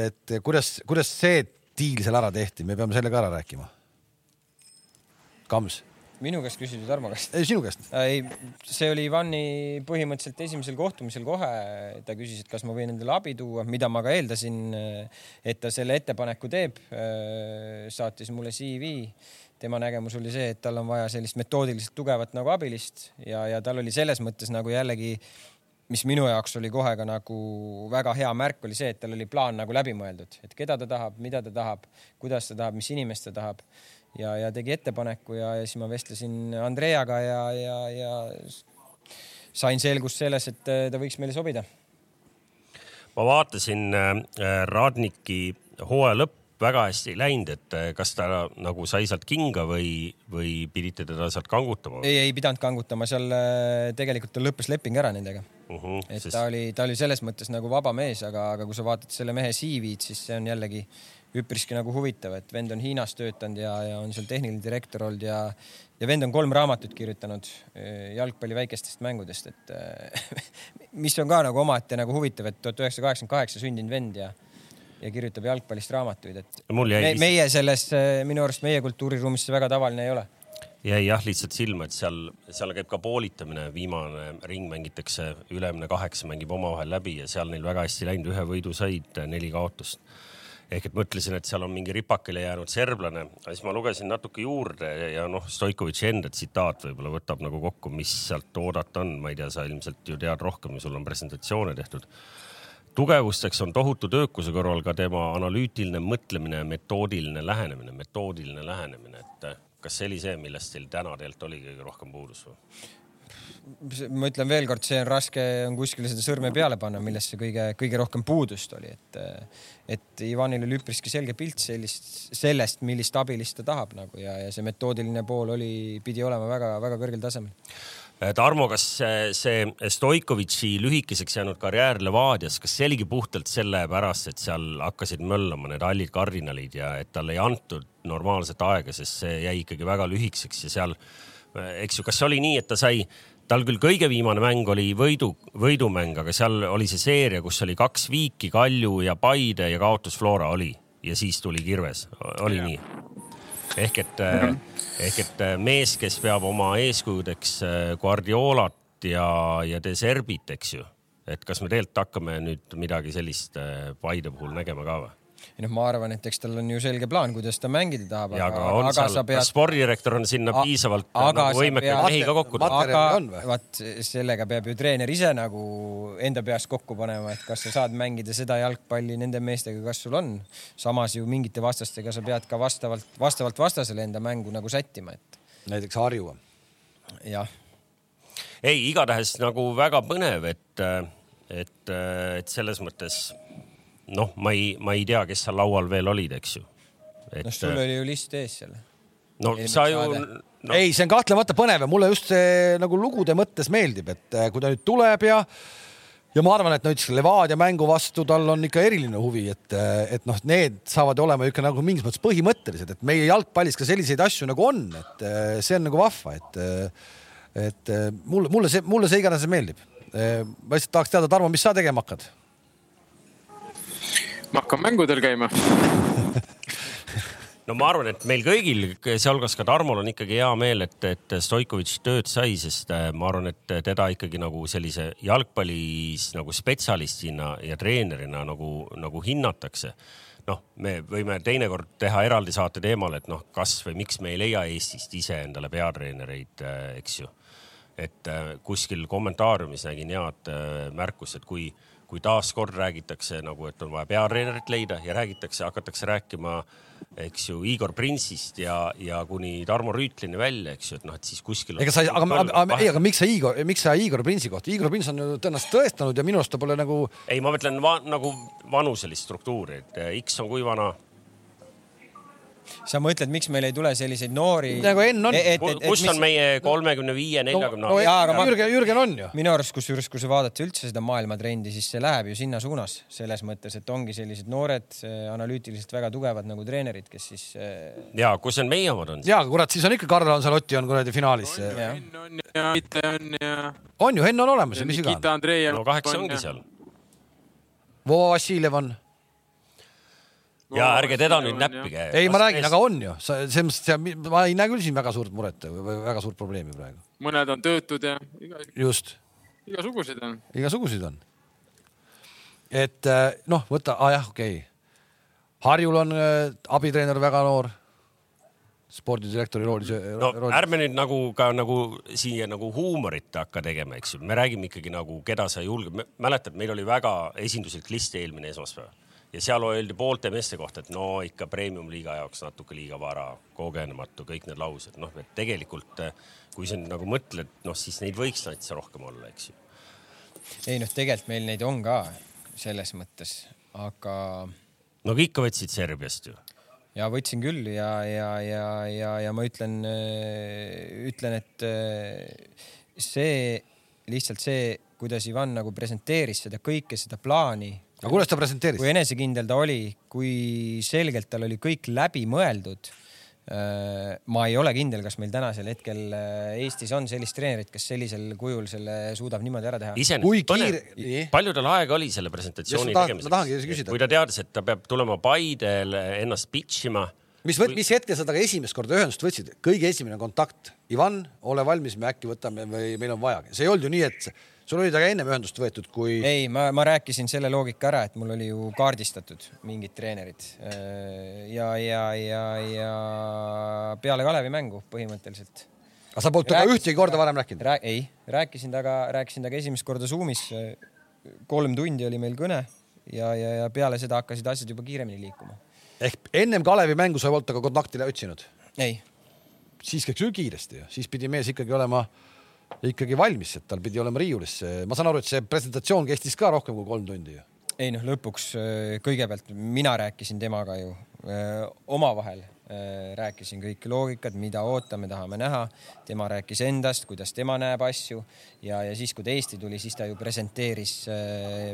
et kuidas, kuidas see diil seal ära tehti, me peame selle ka ära rääkima. Kams, minu käest küsisid Tarmo käest? ei sinu käest. ei, see oli Ivani põhimõtteliselt esimesel kohtumisel kohe, ta küsis, et kas ma võin endale abi tuua, mida ma ka eeldasin, et ta selle ettepaneku teeb. saatis mulle CV. tema nägemus oli see, et tal on vaja sellist metoodiliselt tugevat nagu abilist ja, ja tal oli selles mõttes nagu jällegi, mis minu jaoks oli kohe ka nagu väga hea märk, oli see, et tal oli plaan nagu läbi mõeldud, et keda ta tahab, mida ta tahab, kuidas ta tahab, mis inimest ta tahab ja, ja tegi ettepaneku ja, ja siis ma vestlesin Andreaga ja, ja, ja sain selgust selles, et äh, ta võiks meile sobida. ma vaatasin äh, Radniki hooaja lõpp väga hästi ei läinud, et äh, kas ta nagu sai sealt kinga või, või pidite teda sealt kangutama? ei, ei pidanud kangutama, seal äh, tegelikult tal lõppes leping ära nendega, Uh -huh, et sest... ta oli, ta oli selles mõttes nagu vaba mees, aga, aga kui sa vaatad selle mehe CV-d, siis see on jällegi üpriski nagu huvitav, et vend on Hiinas töötanud ja, ja on seal tehniline direktor olnud ja, ja vend on kolm raamatut kirjutanud eh, jalgpalli väikestest mängudest, et eh, mis on ka nagu omaette nagu huvitav, et tuhat üheksasada kaheksakümmend kaheksa sündinud vend ja ja kirjutab jalgpallist raamatuid, et jäi me, me,, meie selles, minu arust meie kultuuriruumis see väga tavaline ei ole. jäi jah lihtsalt silma, et seal, seal käib ka poolitamine, viimane ring mängitakse, ülemine kaheksa mängib omavahel läbi ja seal neil väga hästi läinud, ühe võidu said, neli kaotust. Ehk et mõtlesin, et seal on mingi ripakile jäänud serblane, aga siis ma lugesin natuke juurde ja, noh, Stoikovitši enda tsitaat võib-olla võtab nagu kokku, mis sealt oodata on, ma ei tea, sa ilmselt ju tead rohkem, sul on presentatsioone tehtud. Tugevusteks on tohutu töökuse kõrval ka tema analüütiline mõtlemine metoodiline lähenemine, metoodiline lähenemine, et äh, kas see oli see, millest teil täna tegelikult oli kõige rohkem puudus või? Ma ütlen veelkord, see on raske, on kuskile seda sõrme peale panna, millest see kõige, kõige rohkem puudust oli, et, et Ivanil oli üpriski selge pilt sellist, sellest, millist abilist ta tahab nagu ja, ja see metoodiline pool oli, pidi olema väga-väga kõrgel tasemel. Äh, Tarmo, kas see, Stoikovitši lühikeseks jäänud karjäär Levadias, kas see oligi puhtalt sellepärast, et seal hakkasid möllama need hallid kardinalid ja et talle ei antud normaalset aega, sest see jäi ikkagi väga lühikeseks ja seal, eks ju, kas see oli nii, et ta sai, tal küll kõige viimane mäng oli võidu, võidumäng, aga seal oli see seeria, kus oli kaks viiki, Kalju ja Paide ja kaotus Flora oli ja siis tuli Kirves, oli nii? ehk et, ehk et mees, kes peab oma eeskujudeks äh, Guardiolat ja, ja De Serbit, eks ju, et kas me tegelikult hakkame nüüd midagi sellist äh, Paide puhul nägema ka või? Ei noh, ma arvan, et eks tal on ju selge plaan, kuidas ta mängida tahab, ja aga, aga on aga seal pead kas spordidirektor on sinna piisavalt aga nagu pead- mehi ka kokku või? aga vaat sellega peab ju treener ise nagu enda peas kokku panema, et kas sa saad mängida seda jalgpalli nende meestega, kas sul on. samas ju mingite vastastega sa pead ka vastavalt, vastavalt vastasele enda mängu nagu sättima, et näiteks Harju. jah ei, igatahes nagu väga põnev, et, et, et selles mõttes noh, ma ei, ma ei tea, kes seal laual veel olid, eks ju. noh, sul oli ju list ees seal. no eelmine sa ju no, ei, see on kahtlemata põnev ja mulle just see nagu lugude mõttes meeldib, et äh, kui ta nüüd tuleb ja ja ma arvan, et näiteks Levadia mängu vastu tal on ikka eriline huvi, et, et noh, need saavad olema ikka nagu mingis mõttes põhimõttelised, et meie jalgpallis ka selliseid asju nagu on, et äh, see on nagu vahva, et et äh, mulle, mulle see, mulle see igatahes meeldib. ma lihtsalt tahaks teada, Tarmo, mis sa tegema hakkad? Ma hakkan mängudel käima. no ma arvan, et meil kõigil, sealhulgas ka Tarmol on ikkagi hea meel, et, et Stoikovitš tööd sai, sest äh, ma arvan, et teda ikkagi nagu sellise jalgpallis nagu spetsialistina ja treenerina nagu, nagu hinnatakse. noh, me võime teinekord teha eraldi saate teemal, et noh, kas või miks me ei leia Eestist ise endale peatreenereid, eks ju et äh, kuskil kommentaariumis nägin head äh, märkust, et kui, kui taaskord räägitakse nagu, et on vaja peatreenerit leida ja räägitakse, hakatakse rääkima, eks ju, Igor Printsist ja, ja kuni Tarmo Rüütlini välja, eks ju, et noh, et siis kuskil. ega sa, aga, aga, ei, aga miks sa Igor, miks sa Igor Prinsi kohta, Igor Prins on ju tõenäoliselt tõestanud ja minu arust ta pole nagu ei, ma mõtlen va, nagu vanuselist struktuuri, et X on kui vana, sa mõtled, miks meil ei tule selliseid noori? Nagu Enn on. kus on meie kolmekümne viie, neljakümne ma- Jürgen, Jürgen on ju. minu arust, kusjuures, kui sa vaadata üldse seda maailmatrendi, siis see läheb ju sinna suunas selles mõttes, et ongi sellised noored, analüütiliselt väga tugevad nagu treenerid, kes siis äh, ja kus need meie omad on? ja kurat, siis on ikka Karl Anselotti on kuradi finaalis. Jah. Henn on ja Mitte on ja. on ju, Henn on olemas ja mis iganes. No kaheksa ongi seal. Vovo Vassiljev on. Ja ärge teda nüüd näppi käe. ei, ma räägin, aga on ju, selles mõttes, ma ei näe küll siin väga suurt muret või väga suurt probleemi praegu. mõned on töötud ja iga, just, igasuguseid on. igasuguseid on. et eh, noh, võta ah,, jah, okei okay.. Harjul on äh, abitreener väga noor, spordidirektori roolis. no ärme nüüd nagu ka nagu siia nagu huumorit hakka tegema, eks ju, me räägime ikkagi nagu, keda sa julged, mäletad, meil oli väga esinduslik list eelmine esmaspäev ja seal öeldi poolte meeste kohta, et no ikka premium-liiga jaoks natuke liiga vara, kogenematu, kõik need laused, noh, et tegelikult eh, kui sa nüüd nagu mõtled, noh siis neid võiks täitsa rohkem olla, eks ju. ei noh, tegelikult meil neid on ka selles mõttes, aga no aga ikka võtsid Serbiast ju. ja võtsin küll ja, ja, ja, ja, ja ma ütlen, ütlen, et äh, see lihtsalt see, kuidas Ivan nagu presenteeris seda kõike, seda plaani, aga kuidas ta presenteeris kui? enesekindel ta oli, kui selgelt tal oli kõik läbi mõeldud. ma ei ole kindel, kas meil tänasel hetkel äh, Eestis on sellist treenerit, kes sellisel kujul selle suudab niimoodi ära teha. Iseenesest põnev kiire- nii., palju tal aega oli selle presentatsiooni Just tahan- tegemiseks? kui ta teadis, et ta peab tulema Paidele ennast pitch ima mis, mis hetkel sa temaga esimest korda ühendust võtsid? kõige esimene kontakt, Ivan, ole valmis, me äkki võtame või meil on vaja. see ei olnud ju nii, et sul oli temaga ennem ühendust võetud, kui ei, ma, ma rääkisin selle loogika ära, et mul oli ju kaardistatud mingid treenerid ja, ja, ja, ja peale Kalevi mängu põhimõtteliselt. aga sa polnud temaga ühtegi korda varem rääkinud? Rää, ei, rääkisin temaga, rääkisin temaga esimest korda Zoomis. kolm tundi oli meil kõne ja, ja, ja peale seda hakkasid asjad juba kiiremini liikuma. ehk ennem Kalevi mängu sa ei olnud temaga kontakti otsinud? ei, siis käiks ju kiiresti ju, siis pidi mees ikkagi olema ikkagi valmis, et tal pidi olema riiulis. ma saan aru, et see presentatsioon kestis ka rohkem kui kolm tundi ju. ei noh, lõpuks äh, kõigepealt mina rääkisin temaga ju öö, omavahel öö, rääkisin kõik loogikad, mida ootame, tahame näha. tema rääkis endast, kuidas tema näeb asju ja, ja siis, kui ta Eesti tuli, siis ta ju presenteeris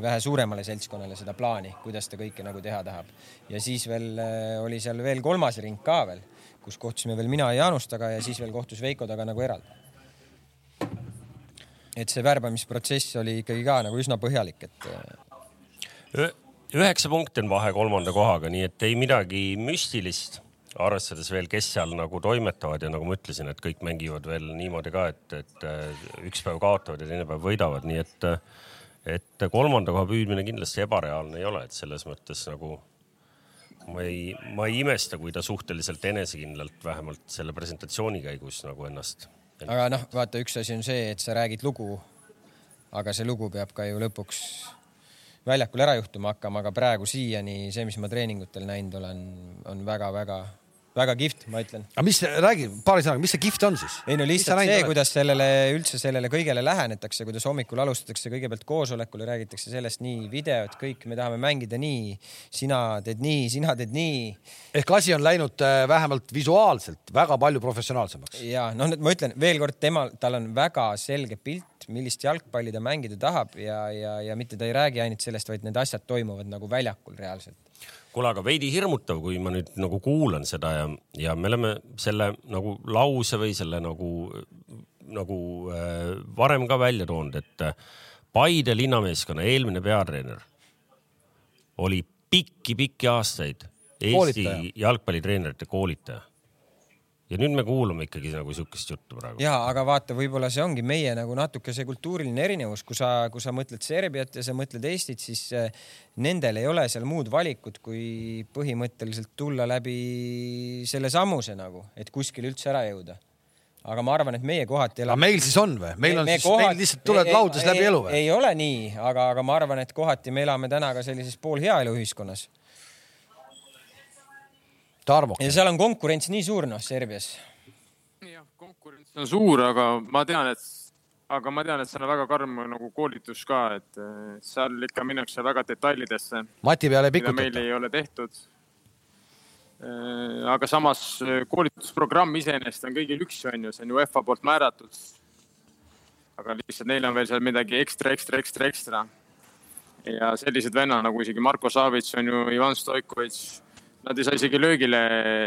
vähe suuremale seltskonnale seda plaani, kuidas ta kõike nagu teha tahab. ja siis veel oli seal veel kolmas ring ka veel, kus kohtusime veel mina ja Jaanus taga ja siis veel kohtus Veiko taga nagu eraldi. Et see värbamisprotsess oli ikkagi ka nagu üsna põhjalik, et Ü- üheksa punkti on vahe kolmanda kohaga, nii et ei midagi müstilist, arvestades veel, kes seal nagu toimetavad ja nagu ma ütlesin, et kõik mängivad veel niimoodi ka, et, et äh, üks päev kaotavad ja teine päev võidavad, nii et, et kolmanda koha püüdmine kindlasti ebareaalne ei ole, et selles mõttes nagu ma ei, ma ei imesta, kui ta suhteliselt enesekindlalt vähemalt selle presentatsiooni käigus nagu ennast. Aga noh, vaata, üks asi on see, et sa räägid lugu. aga see lugu peab ka ju lõpuks väljakul ära juhtuma hakkama, aga praegu siiani see, mis ma treeningutel näinud olen, on väga-väga väga kihvt, ma ütlen. aga mis, räägi paari sõnaga, mis see kihvt on siis? ei no lihtsalt see, kuidas sellele üldse sellele kõigele lähenetakse, kuidas hommikul alustatakse kõigepealt koosolekul ja räägitakse sellest nii videod, kõik, me tahame mängida nii, sina teed nii, sina teed nii. ehk asi on läinud äh, vähemalt visuaalselt väga palju professionaalsemaks. ja noh, ma ütlen veel kord, temal, tal on väga selge pilt, millist jalgpalli ta mängida tahab ja, ja, ja mitte ta ei räägi ainult sellest, vaid need asjad toimuvad nagu väljakul reaalselt kuule, aga veidi hirmutav, kui ma nüüd nagu kuulan seda ja, ja me oleme selle nagu lause või selle nagu, nagu äh, varem ka välja toonud, et äh, Paide linnameeskonna eelmine peatreener oli pikki-pikki aastaid Eesti koolitaja. jalgpallitreenerite koolitaja ja nüüd me kuulame ikkagi nagu sihukest juttu praegu. ja, aga vaata, võib-olla see ongi meie nagu natuke see kultuuriline erinevus, kui sa, kui sa mõtled Serbiat ja sa mõtled Eestit, siis eh, nendel ei ole seal muud valikut, kui põhimõtteliselt tulla läbi selle sammuse nagu, et kuskile üldse ära jõuda aga ma arvan, et meie kohati elame. aga meil siis on või? meil on me siis kohati..., meil lihtsalt tuled laudas läbi elu või? ei ole nii, aga, aga ma arvan, et kohati me elame täna ka sellises poolheaelu ühiskonnas Tarmo. Ja seal on konkurents nii suur, noh, Serbias. jah, konkurents on suur, aga ma tean, et, aga ma tean, et seal on väga karm nagu koolitus ka, et seal ikka minnakse väga detailidesse. mati peale ei pikutata. meil ei ole tehtud. aga samas koolitusprogramm iseenesest on kõigil üks, on ju, see on UEFA poolt määratud. aga lihtsalt neil on veel seal midagi ekstra, ekstra, ekstra, ekstra. ja sellised vennad nagu isegi Marko Savic on ju, Ivan Stoikovitš Nad ei saa isegi löögile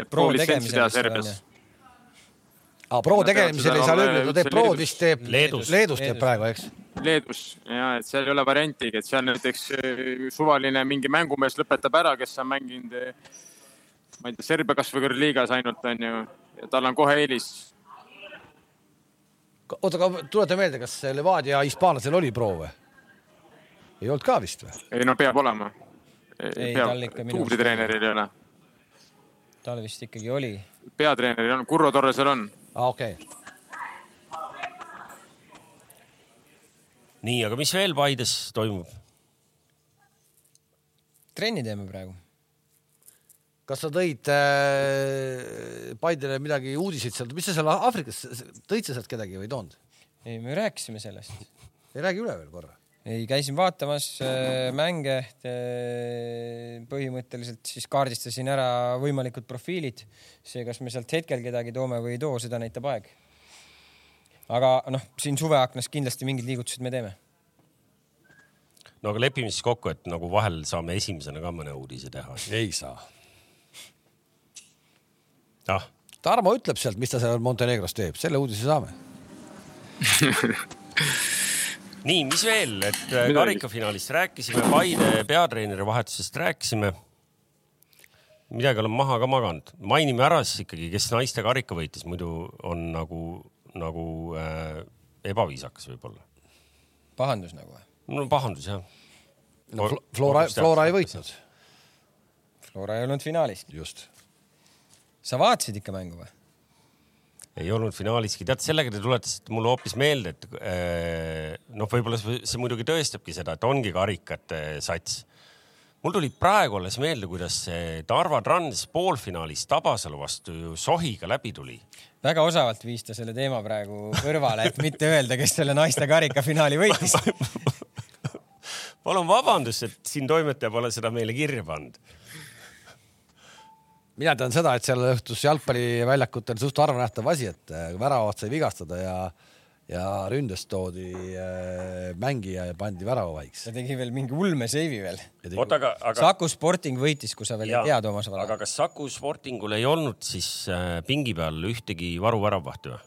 pro litsentsi teha Serbias. aa, pro tegemisel ei saa löögile, ta teeb prod vist teeb Leedus, Leedus teeb praegu, eks? Leedus ja, et seal ei ole variantigi, et seal näiteks äh, suvaline mingi mängumees lõpetab ära, kes on mänginud, äh, ma ei tea, Serbia kasvõi kõrgliigas ainult on ju, ja tal on kohe eelis. oota, aga tuleta meelde, kas Levadia hispaanlasel oli pro või? ei olnud ka vist või? ei no peab olema. peab, tublitreeneril ei ole tal vist ikkagi oli. peatreeneril on, Kurro Torresel on. aa, ah, okei okay. nii, aga mis veel Paides toimub? trenni teeme praegu. kas sa tõid äh, Paidele midagi uudiseid sealt, mis sa seal Aafrikas, tõid sa sealt kedagi või ei toonud? ei, me rääkisime sellest. ei räägi üle veel korra ei, käisin vaatamas äh, mänge äh,. põhimõtteliselt siis kaardistasin ära võimalikud profiilid. see, kas me sealt hetkel kedagi toome või ei too, seda näitab aeg. aga noh, siin suveaknas kindlasti mingid liigutused me teeme. no aga lepime siis kokku, et nagu vahel saame esimesena ka mõne uudise teha. ei saa. ah. Tarmo ütleb sealt, mis ta seal Montenegros teeb, selle uudise saame nii, mis veel, et äh, karikafinaalist rääkisime, Paide peatreeneri vahetusest rääkisime. midagi olen maha ka maganud, mainime ära siis ikkagi, kes naiste karika võitis, muidu on nagu, nagu äh, ebaviisakas võib-olla. pahandus nagu või? no pahandus jah no,. Flora, Flora ei võitnud. Flora ei olnud finaalis. just. sa vaatasid ikka mängu või? Ei olnud finaaliski, tead, sellega te tuletasite mulle hoopis meelde, et eh, noh, võib-olla see muidugi tõestabki seda, et ongi karikate sats. mul tuli praegu alles meelde, kuidas see Tarva Trans poolfinaalis Tabasalu vastu ju sohiga läbi tuli. väga osavalt viis ta selle teema praegu kõrvale, et mitte öelda, kes selle naiste karikafinaali võitis palun vabandust, et siin toimetaja pole seda meile kirja pannud mina tean seda, et seal õhtus jalgpalliväljakutel suht harvanähtav asi, et äh, väravat sai vigastada ja, ja ründes toodi äh, mängija ja pandi väravavaiks. ta tegi veel mingi ulmeseivi veel. oota, aga, aga. Saku Sporting võitis, kui sa veel ja, ei tea, Toomas aga kas Saku Sportingul ei olnud siis äh, pingi peal ühtegi varuväravahti või?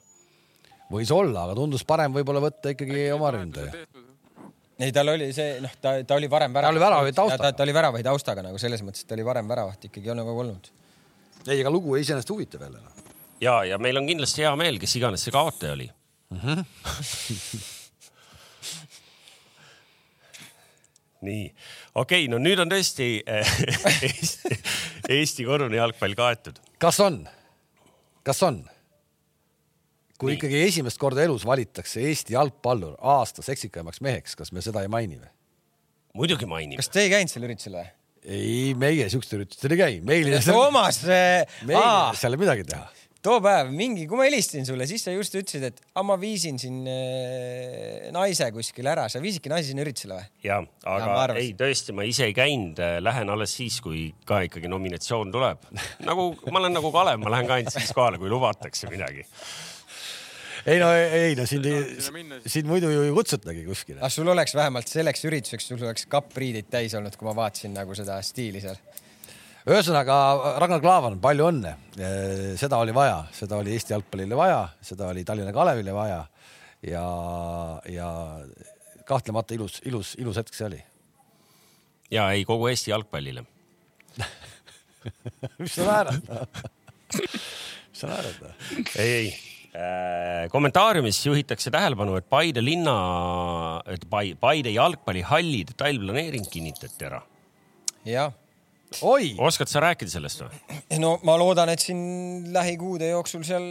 võis olla, aga tundus parem võib-olla võtta ikkagi oma ründaja ei, tal oli see, noh, ta, ta oli varem väravaht. ta oli väravaid taustaga. ta, ta oli väravaid taustaga nagu selles mõttes, et ta oli varem väravaht ikkagi on nagu olnud ei, ega lugu iseenesest huvitav jälle. Ja, ja meil on kindlasti hea meel, kes iganes see kaotaja oli mm. -hmm. nii, okei okay,, no nüüd on tõesti eh, Eesti, Eesti kodune jalgpall kaetud. kas on, kas on? kui nii. ikkagi esimest korda elus valitakse Eesti jalgpallur aasta seksikaimaks meheks, kas me seda ei maini või? muidugi mainime. kas te ei käinud seal üritusel või? ei, meie siukestel üritustel ei käi, meil ei saa, Toomas, meil ei saa midagi teha. too päev mingi, kui ma helistasin sulle, siis sa just ütlesid, et aga ma viisin siin äh, naise kuskile ära, sa viisidki naise sinna üritusele või? ja, Ja, aga arvasin. ei, tõesti, ma ise ei käinud, lähen alles siis, kui ka ikkagi nominatsioon tuleb. nagu ma olen nagu Kalev, ma lähen ka ainult siis kohale, kui lubatakse midagi. Ei no, ei no sind siis- sind muidu ju ei kutsutagi kuskile. aga sul oleks vähemalt selleks ürituseks, sul oleks kappriidid täis olnud, kui ma vaatasin nagu seda stiili seal. ühesõnaga, Ragnar Klavan, palju õnne. seda oli vaja, seda oli Eesti jalgpallile vaja, seda oli Tallinna Kalevile vaja ja, ja kahtlemata ilus, ilus, ilus hetk see oli. ja ei kogu Eesti jalgpallile. mis sa naerad? mis sa naerad? ei, ei kommentaariumis juhitakse tähelepanu, et Paide linna, et Pai- Paide jalgpallihalli detailplaneering kinnitati ära. jah, oi, oskad sa rääkida sellest või? no ma loodan, et siin lähikuude jooksul seal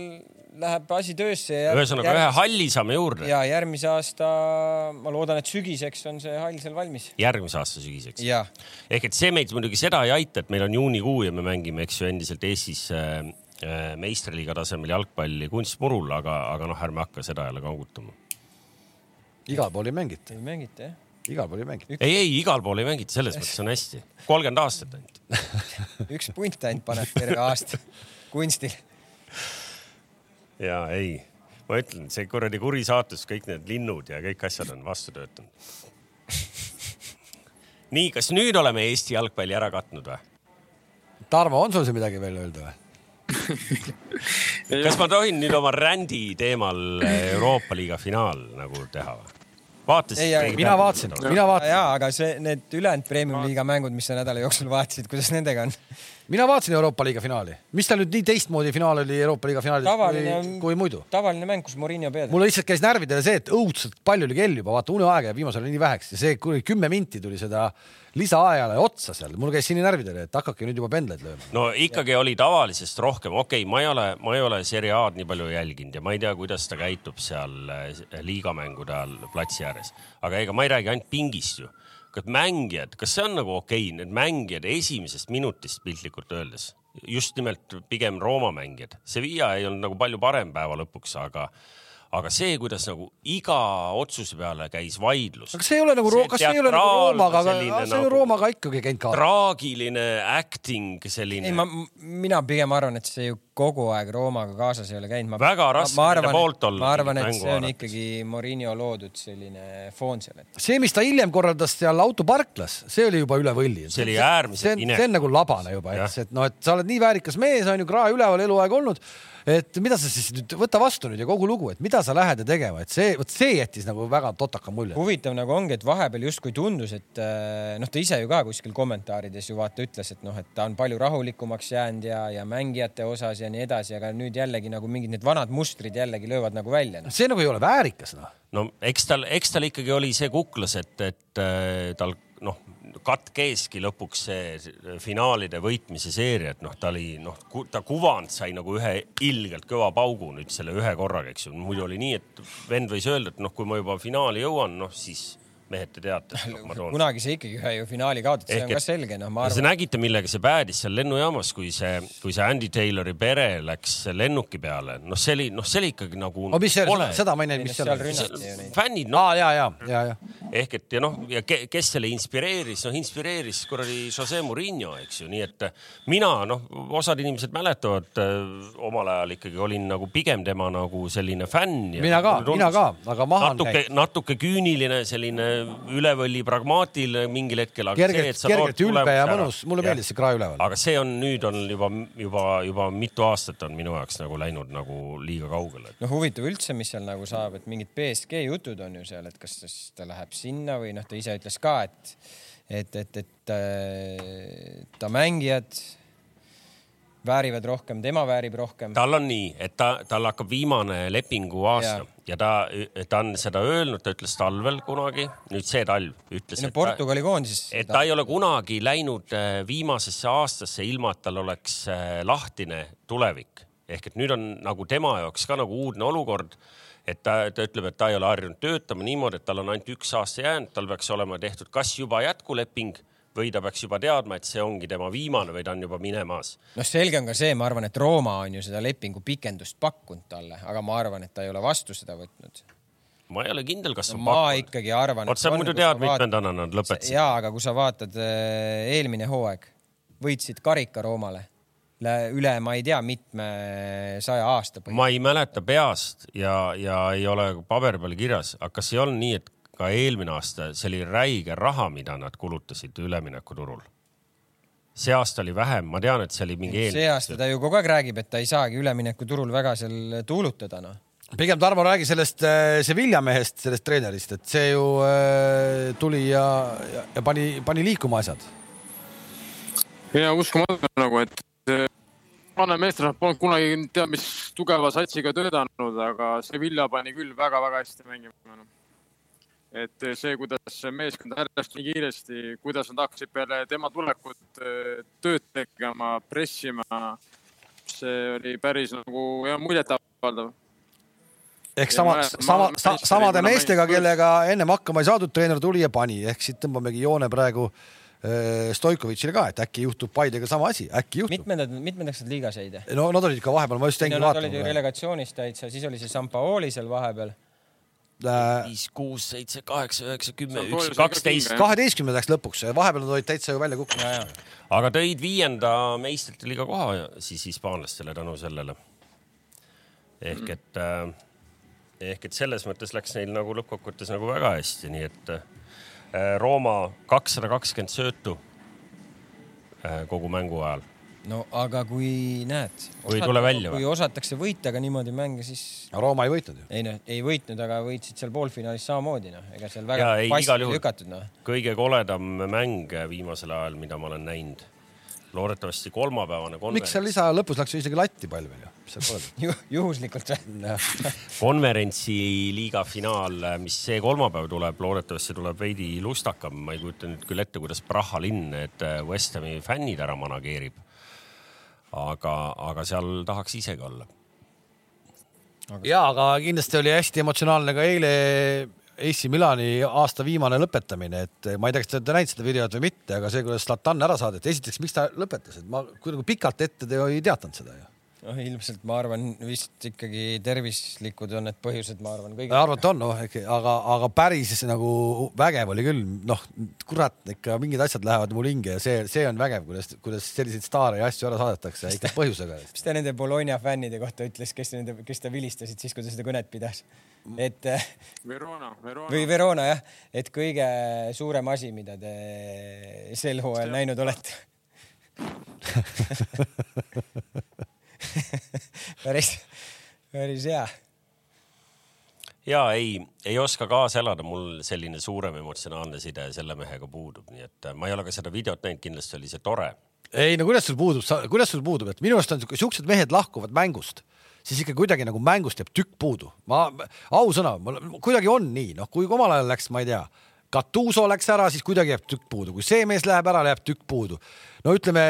läheb asi töösse ühesõnaga ühe halli saame juurde ja järgmise aasta, ma loodan, et sügiseks on see hall seal valmis. järgmise aasta sügiseks. ehk et see meid muidugi seda ei aita, et meil on juunikuu ja me mängime, eks ju, endiselt Eestis äh, äh, meistriliiga tasemel jalgpalli kunstmurul, aga, aga noh, ärme hakka seda jälle kangutama. igal pool ei mängita, ei mängita jah. igal pool ei mängita. ei, ei igal pool ei mängita, selles mõttes on hästi. kolmkümmend aastat ainult. üks punt ainult paneb terve aasta kunstil. ja ei, ma ütlen, see kuradi kuri saatus, kõik need linnud ja kõik asjad on vastu töötanud. nii, kas nüüd oleme Eesti jalgpalli ära katnud või? Tarmo, on sul siin midagi veel öelda või? kas ma tohin nüüd oma rändi teemal Euroopa liiga finaal nagu teha või? vaatasid mina vaatasin, mina vaatasin, ja, aga see, need ülejäänud premium-liiga mängud, mis sa nädala jooksul vaatasid, kuidas nendega on? Mina vaatasin Euroopa liiga finaali. mis ta nüüd nii teistmoodi finaal oli Euroopa liiga finaalis Tavaline kui, kui muidu? tavaline mäng, kus Morinho pead. mul lihtsalt käis närvidele see, et õudselt palju oli kell juba, vaata uneaega jääb viimasel ajal nii väheks ja see kuradi kümme minti tuli seda lisaajale otsa seal, mul käis siin nii närvidele, et hakake nüüd juba pendleid lööma. no ikkagi oli tavalisest rohkem, okei okay,, ma ei ole, ma ei ole Serie A-d nii palju jälginud ja ma ei tea, kuidas ta käitub seal eh, liigamängude ajal platsi ääres, aga ega ma ei räägi ainult pingist ju. Kas mängijad, kas see on nagu okei okay,, need mängijad esimesest minutist piltlikult öeldes, just nimelt pigem Rooma mängijad, Sevilla ei olnud nagu palju parem päeva lõpuks, aga aga see, kuidas nagu iga otsuse peale käis vaidlus. aga see ei ole nagu, kas see ei ole nagu Roomaga, aga see on nagu... ju Roomaga ikkagi käinud kaasa. traagiline acting, selline ei, ma, mina pigem arvan, et see ju kogu aeg Roomaga kaasas ei ole käinud. Väga raske nende poolt olla ma arvan, et see on vaadates. ikkagi Morinho loodud selline foon seal, et see, mis ta hiljem korraldas seal autoparklas, see oli juba üle võlli. See oli äärmiselt see on, inekas. see on nagu labane juba, eks, et noh, et sa oled nii väärikas mees, on ju, krae üleval eluaeg olnud. Et mida sa siis nüüd, võta vastu nüüd ja kogu lugu, et mida sa lähed ja tegema, et see, vot see jättis nagu väga totaka mulje. huvitav nagu ongi, et vahepeal justkui tundus, et äh, noh, ta ise ju ka kuskil kommentaarides ju vaata ütles, et noh, et ta on palju rahulikumaks jäänud ja, ja mängijate osas ja nii edasi, aga nüüd jällegi nagu mingid need vanad mustrid jällegi löövad nagu välja no.. see nagu ei ole väärikas, noh. no eks tal, eks tal ikkagi oli see kuklas, et, et äh, tal noh, katkeski lõpuks see finaalide võitmise seeria, et noh, ta oli noh, ta kuvand sai nagu ühe ilgelt kõva paugu nüüd selle ühe korraga, eks ju. muidu oli nii, et vend võis öelda, et noh, kui ma juba finaali jõuan, noh siis mehed te teate, toon kunagi see ikkagi ühe ju finaali kaotati, see on ka selge, noh, ma ja te arvan. nägite, millega see päädis seal lennujaamas, kui see, kui see Andy Taylori pere läks lennuki peale, noh, see oli, noh, see oli ikkagi nagu. aga mis see, seda ma ei näinud, mis seal seal oli. fännid, noh, aa, ja, ja, ja, ja. ehk et ja noh, ja ke, kes selle inspireeris, noh inspireeris kuradi Jose Murillo, eks ju, nii et mina noh, osad inimesed mäletavad äh, omal ajal ikkagi olin nagu pigem tema nagu selline fänn. mina ka, mina ka, aga maha on natuke, käinud. natuke küüniline, selline üle võlli pragmaatiline mingil hetkel. kergelt, kergelt ülbe ja mõnus, mulle meeldis see krae üleval. aga see on nüüd on juba, juba, juba mitu aastat on minu jaoks nagu läinud nagu liiga kaugele. noh, huvitav üldse, mis seal nagu saab, et mingid BSG jutud on ju seal, et kas ta siis ta läheb sinna või noh, ta ise ütles ka, et, et, et, et äh, ta mängijad väärivad rohkem, tema väärib rohkem. tal on nii, et ta, tal hakkab viimane lepingu aasta ja, ja ta, ta on seda öelnud, ta ütles talvel kunagi, nüüd see talv ütles, Portugali koondises. et ta ei ole kunagi läinud äh, viimasesse aastasse ilma, et tal oleks äh, lahtine tulevik ehk et nüüd on nagu tema jaoks ka nagu uudne olukord et ta, ta ütleb, et ta ei ole harjunud töötama niimoodi, et tal on ainult üks aasta jäänud, tal peaks olema tehtud kas juba jätkuleping või ta peaks juba teadma, et see ongi tema viimane või ta on juba minemas. noh, selge on ka see, ma arvan, et Rooma on ju seda lepingu pikendust pakkunud talle, aga ma arvan, et ta ei ole vastu seda võtnud. ma ei ole kindel, kas on ma pakkunud. ikkagi arvan. vot sa muidu tead, mitmendana nad lõpetasid. ja, aga kui sa vaatad äh, eelmine hooaeg, võitsid karika Roomale üle, ma ei tea, mitmesaja aasta ma ei mäleta peast ja, ja ei ole paberi peal kirjas, aga kas ei olnud nii, et ka eelmine aasta see oli räige raha, mida nad kulutasid üleminekuturul? see aasta oli vähem, ma tean, et see oli mingi see aasta ta ju kogu aeg räägib, et ta ei saagi üleminekuturul väga seal tuulutada, noh. pigem Tarmo räägi sellest äh, Sevilla mehest, sellest treenerist, et see ju äh, tuli ja, ja, ja pani, pani liikuma asjad. ja uskumatu nagu, et eh, vanem meesterahvas polnud kunagi teab mis tugeva satsiga töötanud, aga Sevilla pani küll väga-väga hästi mängima no.. Et eh, see, kuidas meeskond ärkas nii kiiresti, kuidas nad hakkasid peale tema tulekut eh, tööd tegema, pressima, see oli päris nagu muljetavaldav. ehk Ja sama ma-, sama ma-, sa, ma- samade ma- meestega, ma- kellega ennem hakkama ei saadud, treener tuli ja pani, ehk siit tõmbamegi joone praegu äh, Stoikovitšile ka, et äkki juhtub Paidega sama asi, äkki juhtub. mitmendad, mitmendaks nad liigas jäid? no nad olid ikka vahepeal, ma just jäingi Nad olid ju vaatama. relegatsioonist täitsa, siis oli see Sampaoli seal vahepeal. Äh, viis, kuus, seitse, kaheksa, üheksa, kümme, üks, kaksteist kinga,. kaheteistkümnendaks lõpuks, vahepeal nad olid täitsa ju välja kukkunud. aga tõid viienda meistrite liiga koha siis hispaanlastele tänu sellele. ehk et äh,, ehk et selles mõttes läks neil nagu lõppkokkuvõttes nagu väga hästi, nii et äh, Rooma kakssada kakskümmend söötu kogu mängu ajal. No aga kui näed. Kui ei tule välja või? kui osatakse võita ka niimoodi mänge, siis Rooma ei võitnud ju. ei noh, ei võitnud, aga võitsid seal poolfinaalis samamoodi noh, ega seal väga passi lükatud noh. kõige koledam mäng viimasel ajal, mida ma olen näinud. Loodetavasti kolmapäevane miks konverents seal. lisa lõpus läks ju isegi latti pall veel ju, mis seal pole. juhuslikult või? konverentsi liiga finaal, mis see kolmapäev tuleb, loodetavasti tuleb veidi lustakam, ma ei kujuta nüüd küll ette, kuidas Praha linn need West Hami fännid ära manageerib. aga, aga seal tahaks isegi olla. ja aga kindlasti oli hästi emotsionaalne ka eile AC Milani aasta viimane lõpetamine, et ma ei tea, kas te olete näinud seda videot või mitte, aga see, kuidas Zlatan ära saadeti, esiteks, miks ta lõpetas, et ma kuidagi pikalt ette te ei teatanud seda ju. noh, ilmselt ma arvan vist ikkagi tervislikud on need põhjused, ma arvan kõige. arvata on, noh, aga, aga päris nagu vägev oli küll, noh, kurat, ikka mingid asjad lähevad mul hinge ja see, see on vägev, kuidas, kuidas selliseid staare ja asju ära saadetakse ikka põhjusega. mis ta nende Bologna fännide kohta ütles, kes nende, kes ta vilistasid siis, kui ta seda kõnet pidas? et äh, Verona, Verona. või Verona jah, et kõige suurem asi, mida te sel hooajal näinud olete. päris, päris hea. ja ei, ei oska kaasa elada, mul selline suurem emotsionaalne side selle mehega puudub, nii et äh, ma ei ole ka seda videot näinud, kindlasti oli see tore. ei no kuidas sul puudub, kuidas sul puudub, et minu arust on siuksed mehed lahkuvad mängust, siis ikka kuidagi nagu mängust jääb tükk puudu. ma, ausõna, kuidagi on nii, noh, kui omal ajal läks, ma ei tea, Gattuso läks ära, siis kuidagi jääb tükk puudu, kui see mees läheb ära, jääb tükk puudu. no ütleme,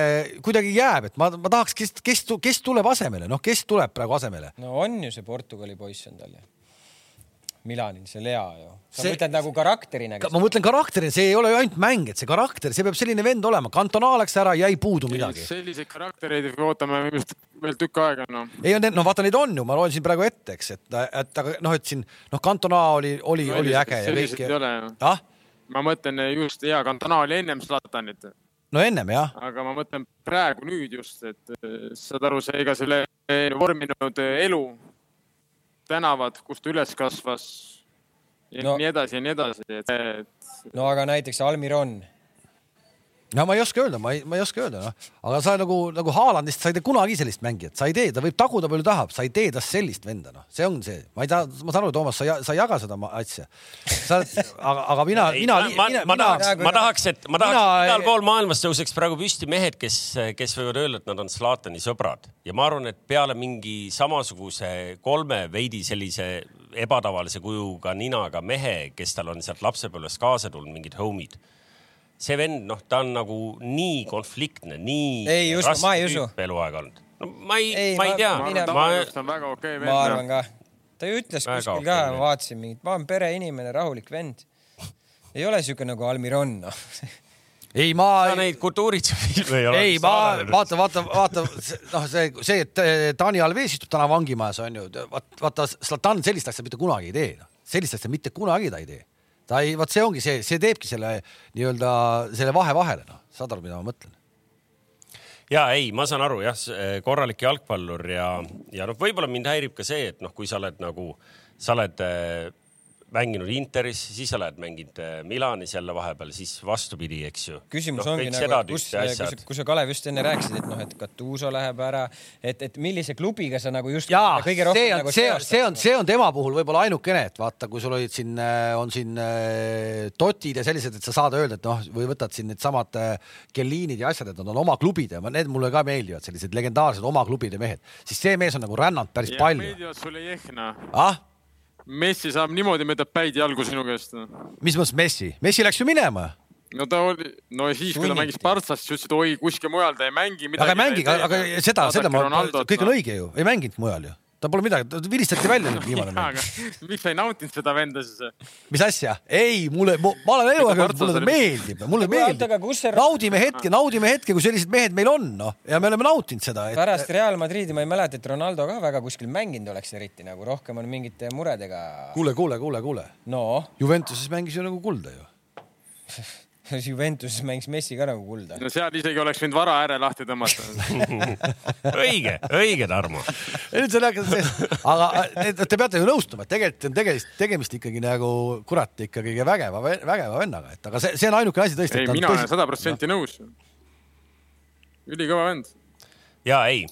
kuidagi jääb, et ma, ma tahaks, kes, kes, kes tuleb asemele, noh, kes tuleb praegu asemele? no on ju see Portugali poiss on tal ju. Milanil see Lea ju. sa See- mõtled nagu karakterina. ma mõtlen karakterina, see ei ole ju ainult mäng, et see karakter, see peab selline vend olema, Cantona läks ära, jäi puudu midagi. selliseid karaktereid ootame vist veel tükk aega, noh. ei, no vaata, neid on ju, ma loen siin praegu ette, eks, et, et aga noh, et siin noh, Cantona oli, oli, oli äge ja selliseid ei kõik. ole. ah, ma mõtlen just ja Cantona oli ennem Zlatanit, no ennem jah, aga ma mõtlen praegu nüüd just, et eh, saad aru, see ega selle eh, vorminud eh, elu, tänavad, kus ta üles kasvas ja No- no. nii edasi ja nii edasi, et, et no aga näiteks Almiron. No ma ei oska öelda, ma ei, ma ei oska öelda, noh, aga sa nagu, nagu Haalandist sa ei tee kunagi sellist mängijat, sa ei tee, ta võib taguda palju tahab, sa ei tee tast sellist venda, noh, see on see, ma ei taha, ma saan aru, Toomas, sa, sa ei jaga seda asja. sa aga, aga mina, mina, ma, mina, ma, tahaks, mina- ma tahaks, et ma tahaks, mina- et igal pool maailmas tõuseks praegu püsti mehed, kes, kes võivad öelda, et nad on Zlatani sõbrad. Ja ma arvan, et peale mingi samasuguse kolme veidi sellise ebatavalise kujuga ninaga mehe, kes tal on sealt lapsepõlvest kaasa tulnud, mingid homid see vend, noh, ta on nagu nii konfliktne, nii Ei usu, raske ma ei usu. tüüp eluaeg olnud. no ma ei, Ei, ma ei ma- tea ma arvan, ma, tavaliselt on väga okei okay ma vend arvan. ka. ta ju ütles Väga kuskil okei ka, ma vaatasin mingit, ma olen pereinimene, rahulik vend. ei ole siuke nagu Almiron, noh. ei, ma sa neid kultuuritsefilme ei ole ei, ma vaata, vaata, vaata noh, see, see, et eh, Taani Alves istub täna vangimajas on ju, vaata, vaata Zlatan sellist asja mitte kunagi ei tee, noh, sellist asja mitte kunagi ta ei tee. Ta ei, vot see ongi see, see teebki selle nii-öelda selle vahe vahele, noh, saad aru, mida ma mõtlen? ja ei, ma saan aru jah, korralik jalgpallur ja, ja noh, võib-olla mind häirib ka see, et noh, kui sa oled nagu, sa oled äh, mänginud Interis, siis sa lähed mänginud äh, Milanis jälle vahepeal, siis vastupidi, eks ju. küsimus no, ongi nagu, et kus, kus, kus sa Kalev just enne rääkisid, et noh, et Gattuso läheb ära, et, et millise klubiga sa nagu just jaa, see on nagu, see on, see on, see on tema puhul võib-olla ainukene, et vaata, kui sul olid siin, on siin äh, totid ja sellised, et sa saad öelda, et noh, või võtad siin needsamad äh, Kelliinid ja asjad, et nad on oma klubid ja ma- need mulle ka meeldivad, sellised legendaarsed oma klubide mehed, siis see mees on nagu rännanud päris palju. meeldivad sulle Jehna. ah, Messi saab niimoodi mööda päid jalgu sinu käest. mis mõttes Messi, Messi läks ju minema. no ta oli, no siis, kui ta mängis Partsas, siis ütles, et oi, kuskil mujal ta ei mängi. aga ei mängi, aga seda, seda ma, kõik on õige. õige ju, ei mänginud mujal ju, ta pole midagi, ta vilistati välja nüüd viimane mäng. aga miks sa ei nautinud seda venda siis? mis asja? ei, mulle, ma olen eluaeg öelnud, mulle ta meeldib, mulle meeldib naudime hetke, naudime hetke, kui sellised mehed meil on, noh, ja me oleme nautinud seda, et pärast Real Madridi ma ei mäleta, et Ronaldo ka väga kuskil mänginud oleks eriti nagu rohkem on mingite muredega. kuule, kuule, kuule, kuule, no, Juventuses mängis ju nagu kulda ju. Juventuses mängis Messi ka nagu kulda. no seal isegi oleks võinud vara ääre lahti tõmmata. õige, õige, Tarmo. nüüd sa räägid sellest, aga et te peate ju nõustuma, et tegelikult on tegemist, tegemist ikkagi nagu kurat ikkagi vägeva, vägeva vennaga, et aga see, see on ainuke asi tõesti. ei, mina olen sada protsenti nõus. ülikõva vend. ja ei,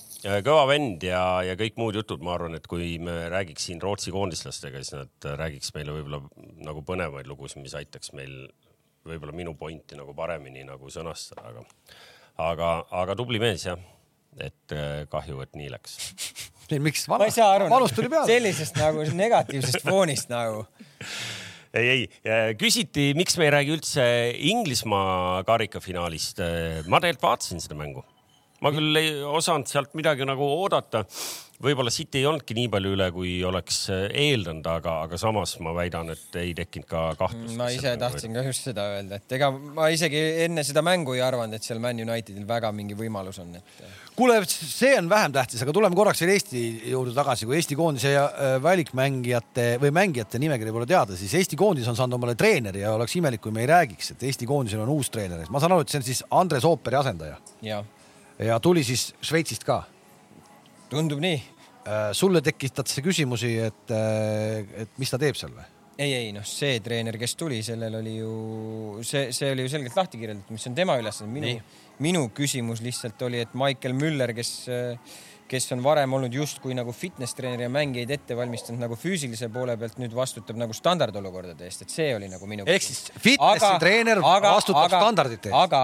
kõva vend ja, ja kõik muud jutud, ma arvan, et kui me räägiks siin Rootsi koondislastega, siis nad räägiks meile võib-olla nagu põnevaid lugusid, mis aitaks meil võib-olla minu pointi nagu paremini nagu sõnastada, aga, aga, aga tubli mees jah. et eh, kahju, et nii läks. miks ma ei saa aru, peale. sellisest nagu negatiivsest foonist nagu. ei, ei, küsiti, miks me ei räägi üldse Inglismaa karikafinaalist. ma tegelikult vaatasin seda mängu. ma küll ei osanud sealt midagi nagu oodata. Võib-olla siit ei olnudki nii palju üle, kui oleks eeldanud, aga, aga samas ma väidan, et ei tekkinud ka kahtlust. ma ise tahtsin ka just seda öelda, et ega ma isegi enne seda mängu ei arvanud, et seal Man Unitedil väga mingi võimalus on, et kuule, see on vähem tähtis, aga tuleme korraks veel Eesti juurde tagasi, kui Eesti koondise ja äh, välikmängijate või mängijate nimekiri pole teada, siis Eesti koondis on saanud omale treeneri ja oleks imelik, kui me ei räägiks, et Eesti koondisel on uus treener. ma saan aru, et see on siis Andres Ooperi asendaja ja ja tuli siis Šveitsist ka. Tundub nii. sulle tekitas see küsimusi, et, et mis ta teeb seal või? ei, ei noh, see treener, kes tuli, sellel oli ju see, see oli ju selgelt lahti kirjeldatud, mis on tema ülesanne. minu minu küsimus lihtsalt oli, et Michael Müller, kes, kes on varem olnud justkui nagu fitness treener ja mängijaid ette valmistanud nagu füüsilise poole pealt, nüüd vastutab nagu standardolukordade eest, et see oli nagu minu. ehk siis fitnessi treener vastutab standardite eest. aga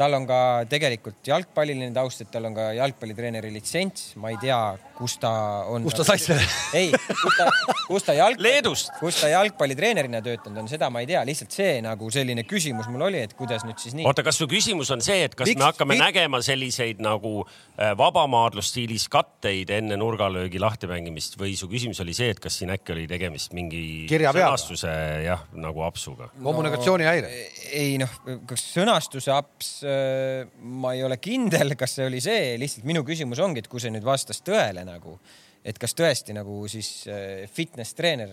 tal on ka tegelikult jalgpalliline taust, et tal on ka jalgpallitreeneri litsents, ma ei tea, kus ta on. Kust ta sai selle? ei, kus ta, kus ta jalg-. Leedust. kus ta jalgpallitreenerina töötanud on, seda ma ei tea, lihtsalt see nagu selline küsimus mul oli, et kuidas nüüd siis nii. oota, kas su küsimus on see, et kas Miks- me hakkame miks- nägema selliseid nagu äh, vabamaadlusstiilis katteid enne nurgalöögi lahtimängimist või su küsimus oli see, et kas siin äkki oli tegemist mingi sõnastuse jah, nagu apsuga? kommunikatsioonihäire. ei noh, kas sõnastuse aps, ma ei ole kindel, kas see oli see, lihtsalt minu küsimus ongi, et kui see nüüd vastas tõele nagu, et kas tõesti nagu siis äh, fitness treener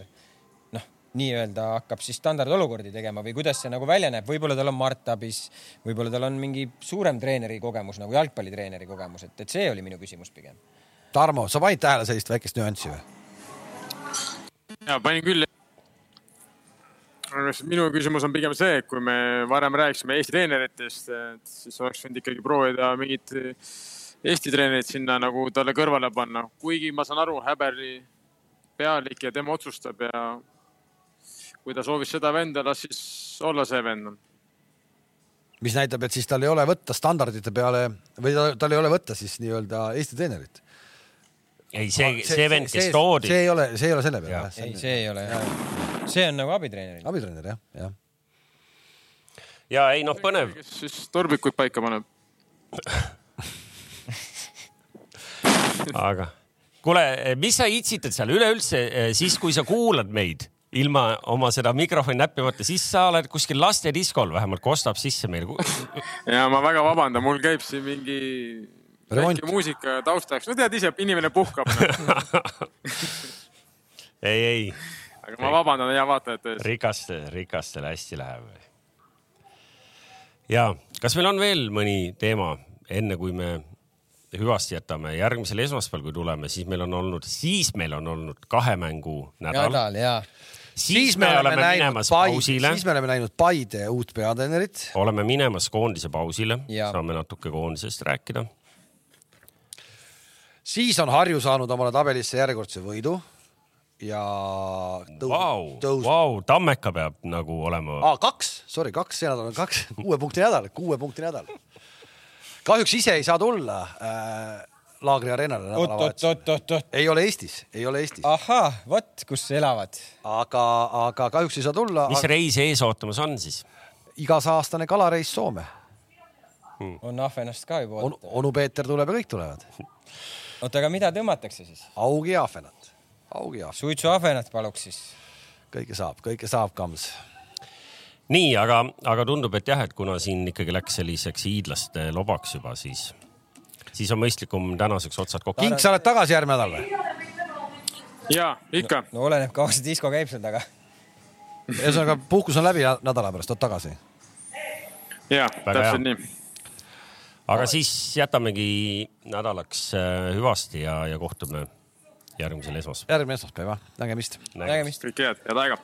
noh, nii-öelda hakkab siis standardolukordi tegema või kuidas see nagu välja näeb, võib-olla tal on Mart abis, võib-olla tal on mingi suurem treeneri kogemus nagu jalgpallitreeneri kogemus, et, et see oli minu küsimus pigem. Tarmo, sa panid tähele sellist väikest nüanssi või? ja panin küll. Minu küsimus on pigem see, et kui me varem rääkisime Eesti treeneritest, et siis oleks võinud ikkagi proovida mingit Eesti treenerit sinna nagu talle kõrvale panna, kuigi ma saan aru, Häberli pealik ja tema otsustab ja kui ta soovis seda venda, las siis olla see vend. mis näitab, et siis tal ei ole võtta standardite peale või ta- tal ei ole võtta siis nii-öelda Eesti treenerit. ei, see, see vend, kes see toodi, ei ole, see ei ole selle peale ei, see ei ole jah. See on nagu abitreeneril. abitreener jah, jah. ja ei noh, põnev. kes siis torbikuid paika paneb. aga kuule, mis sa itsitad seal üleüldse eh, siis, kui sa kuulad meid, ilma oma seda mikrofoni näppimata, siis sa oled kuskil lastediskol vähemalt kostab sisse meil. ja ma väga vabandan, mul käib siin mingi Remont. väike muusika taustaks, no tead ise, inimene puhkab no. ei, ei, aga ma vabandan hea vaatajate ees. rikaste, rikastele hästi läheb. ja kas meil on veel mõni teema, enne kui me hüvasti jätame, järgmisel esmaspäeval, kui tuleme, siis meil on olnud, siis meil on olnud kahe mängu nädal, nädal ja siis me oleme minemas pausile siis me oleme näinud Paide uut peatreenerit. oleme minemas koondise pausile, saame natuke koondisest rääkida. siis on Harju saanud omale tabelisse järjekordse võidu ja tõus- Vau, tõus- vau, Tammeka peab nagu olema ah, kaks, sorry, kaks, see nädal on kaks, kuue punkti nädal, kuue punkti nädal. kahjuks ise ei saa tulla äh, Laagri areenale nädalavahetusel. ei ole Eestis, ei ole Eestis, ahhaa, vot kus elavad. aga, aga kahjuks ei saa tulla. mis reis ees ootamas on siis? igasaastane kalareis Soome on ahvenast ka juba on, oodata. onu Peeter tuleb ja kõik tulevad. oota, aga mida tõmmatakse siis? augi ahvenat, augi ja ahvenat, suitsuahvenat paluks siis. kõike saab, kõike saab, Kams. nii, aga, aga tundub, et jah, et kuna siin ikkagi läks selliseks hiidlaste lobaks juba, siis, siis on mõistlikum tänaseks otsad kokku. King, sa oled tagasi järgmine nädal või? ja ikka, no oleneb, kaua see disko käib seal taga. ühesõnaga puhkus on läbi ja nädala pärast oled tagasi. ja täpselt nii. aga siis jätamegi nädalaks äh, hüvasti ja, ja kohtume järgmisel esmaspäeval. järgmine esmaspäev, jah, nägemist. nägemist. kõike head, head aega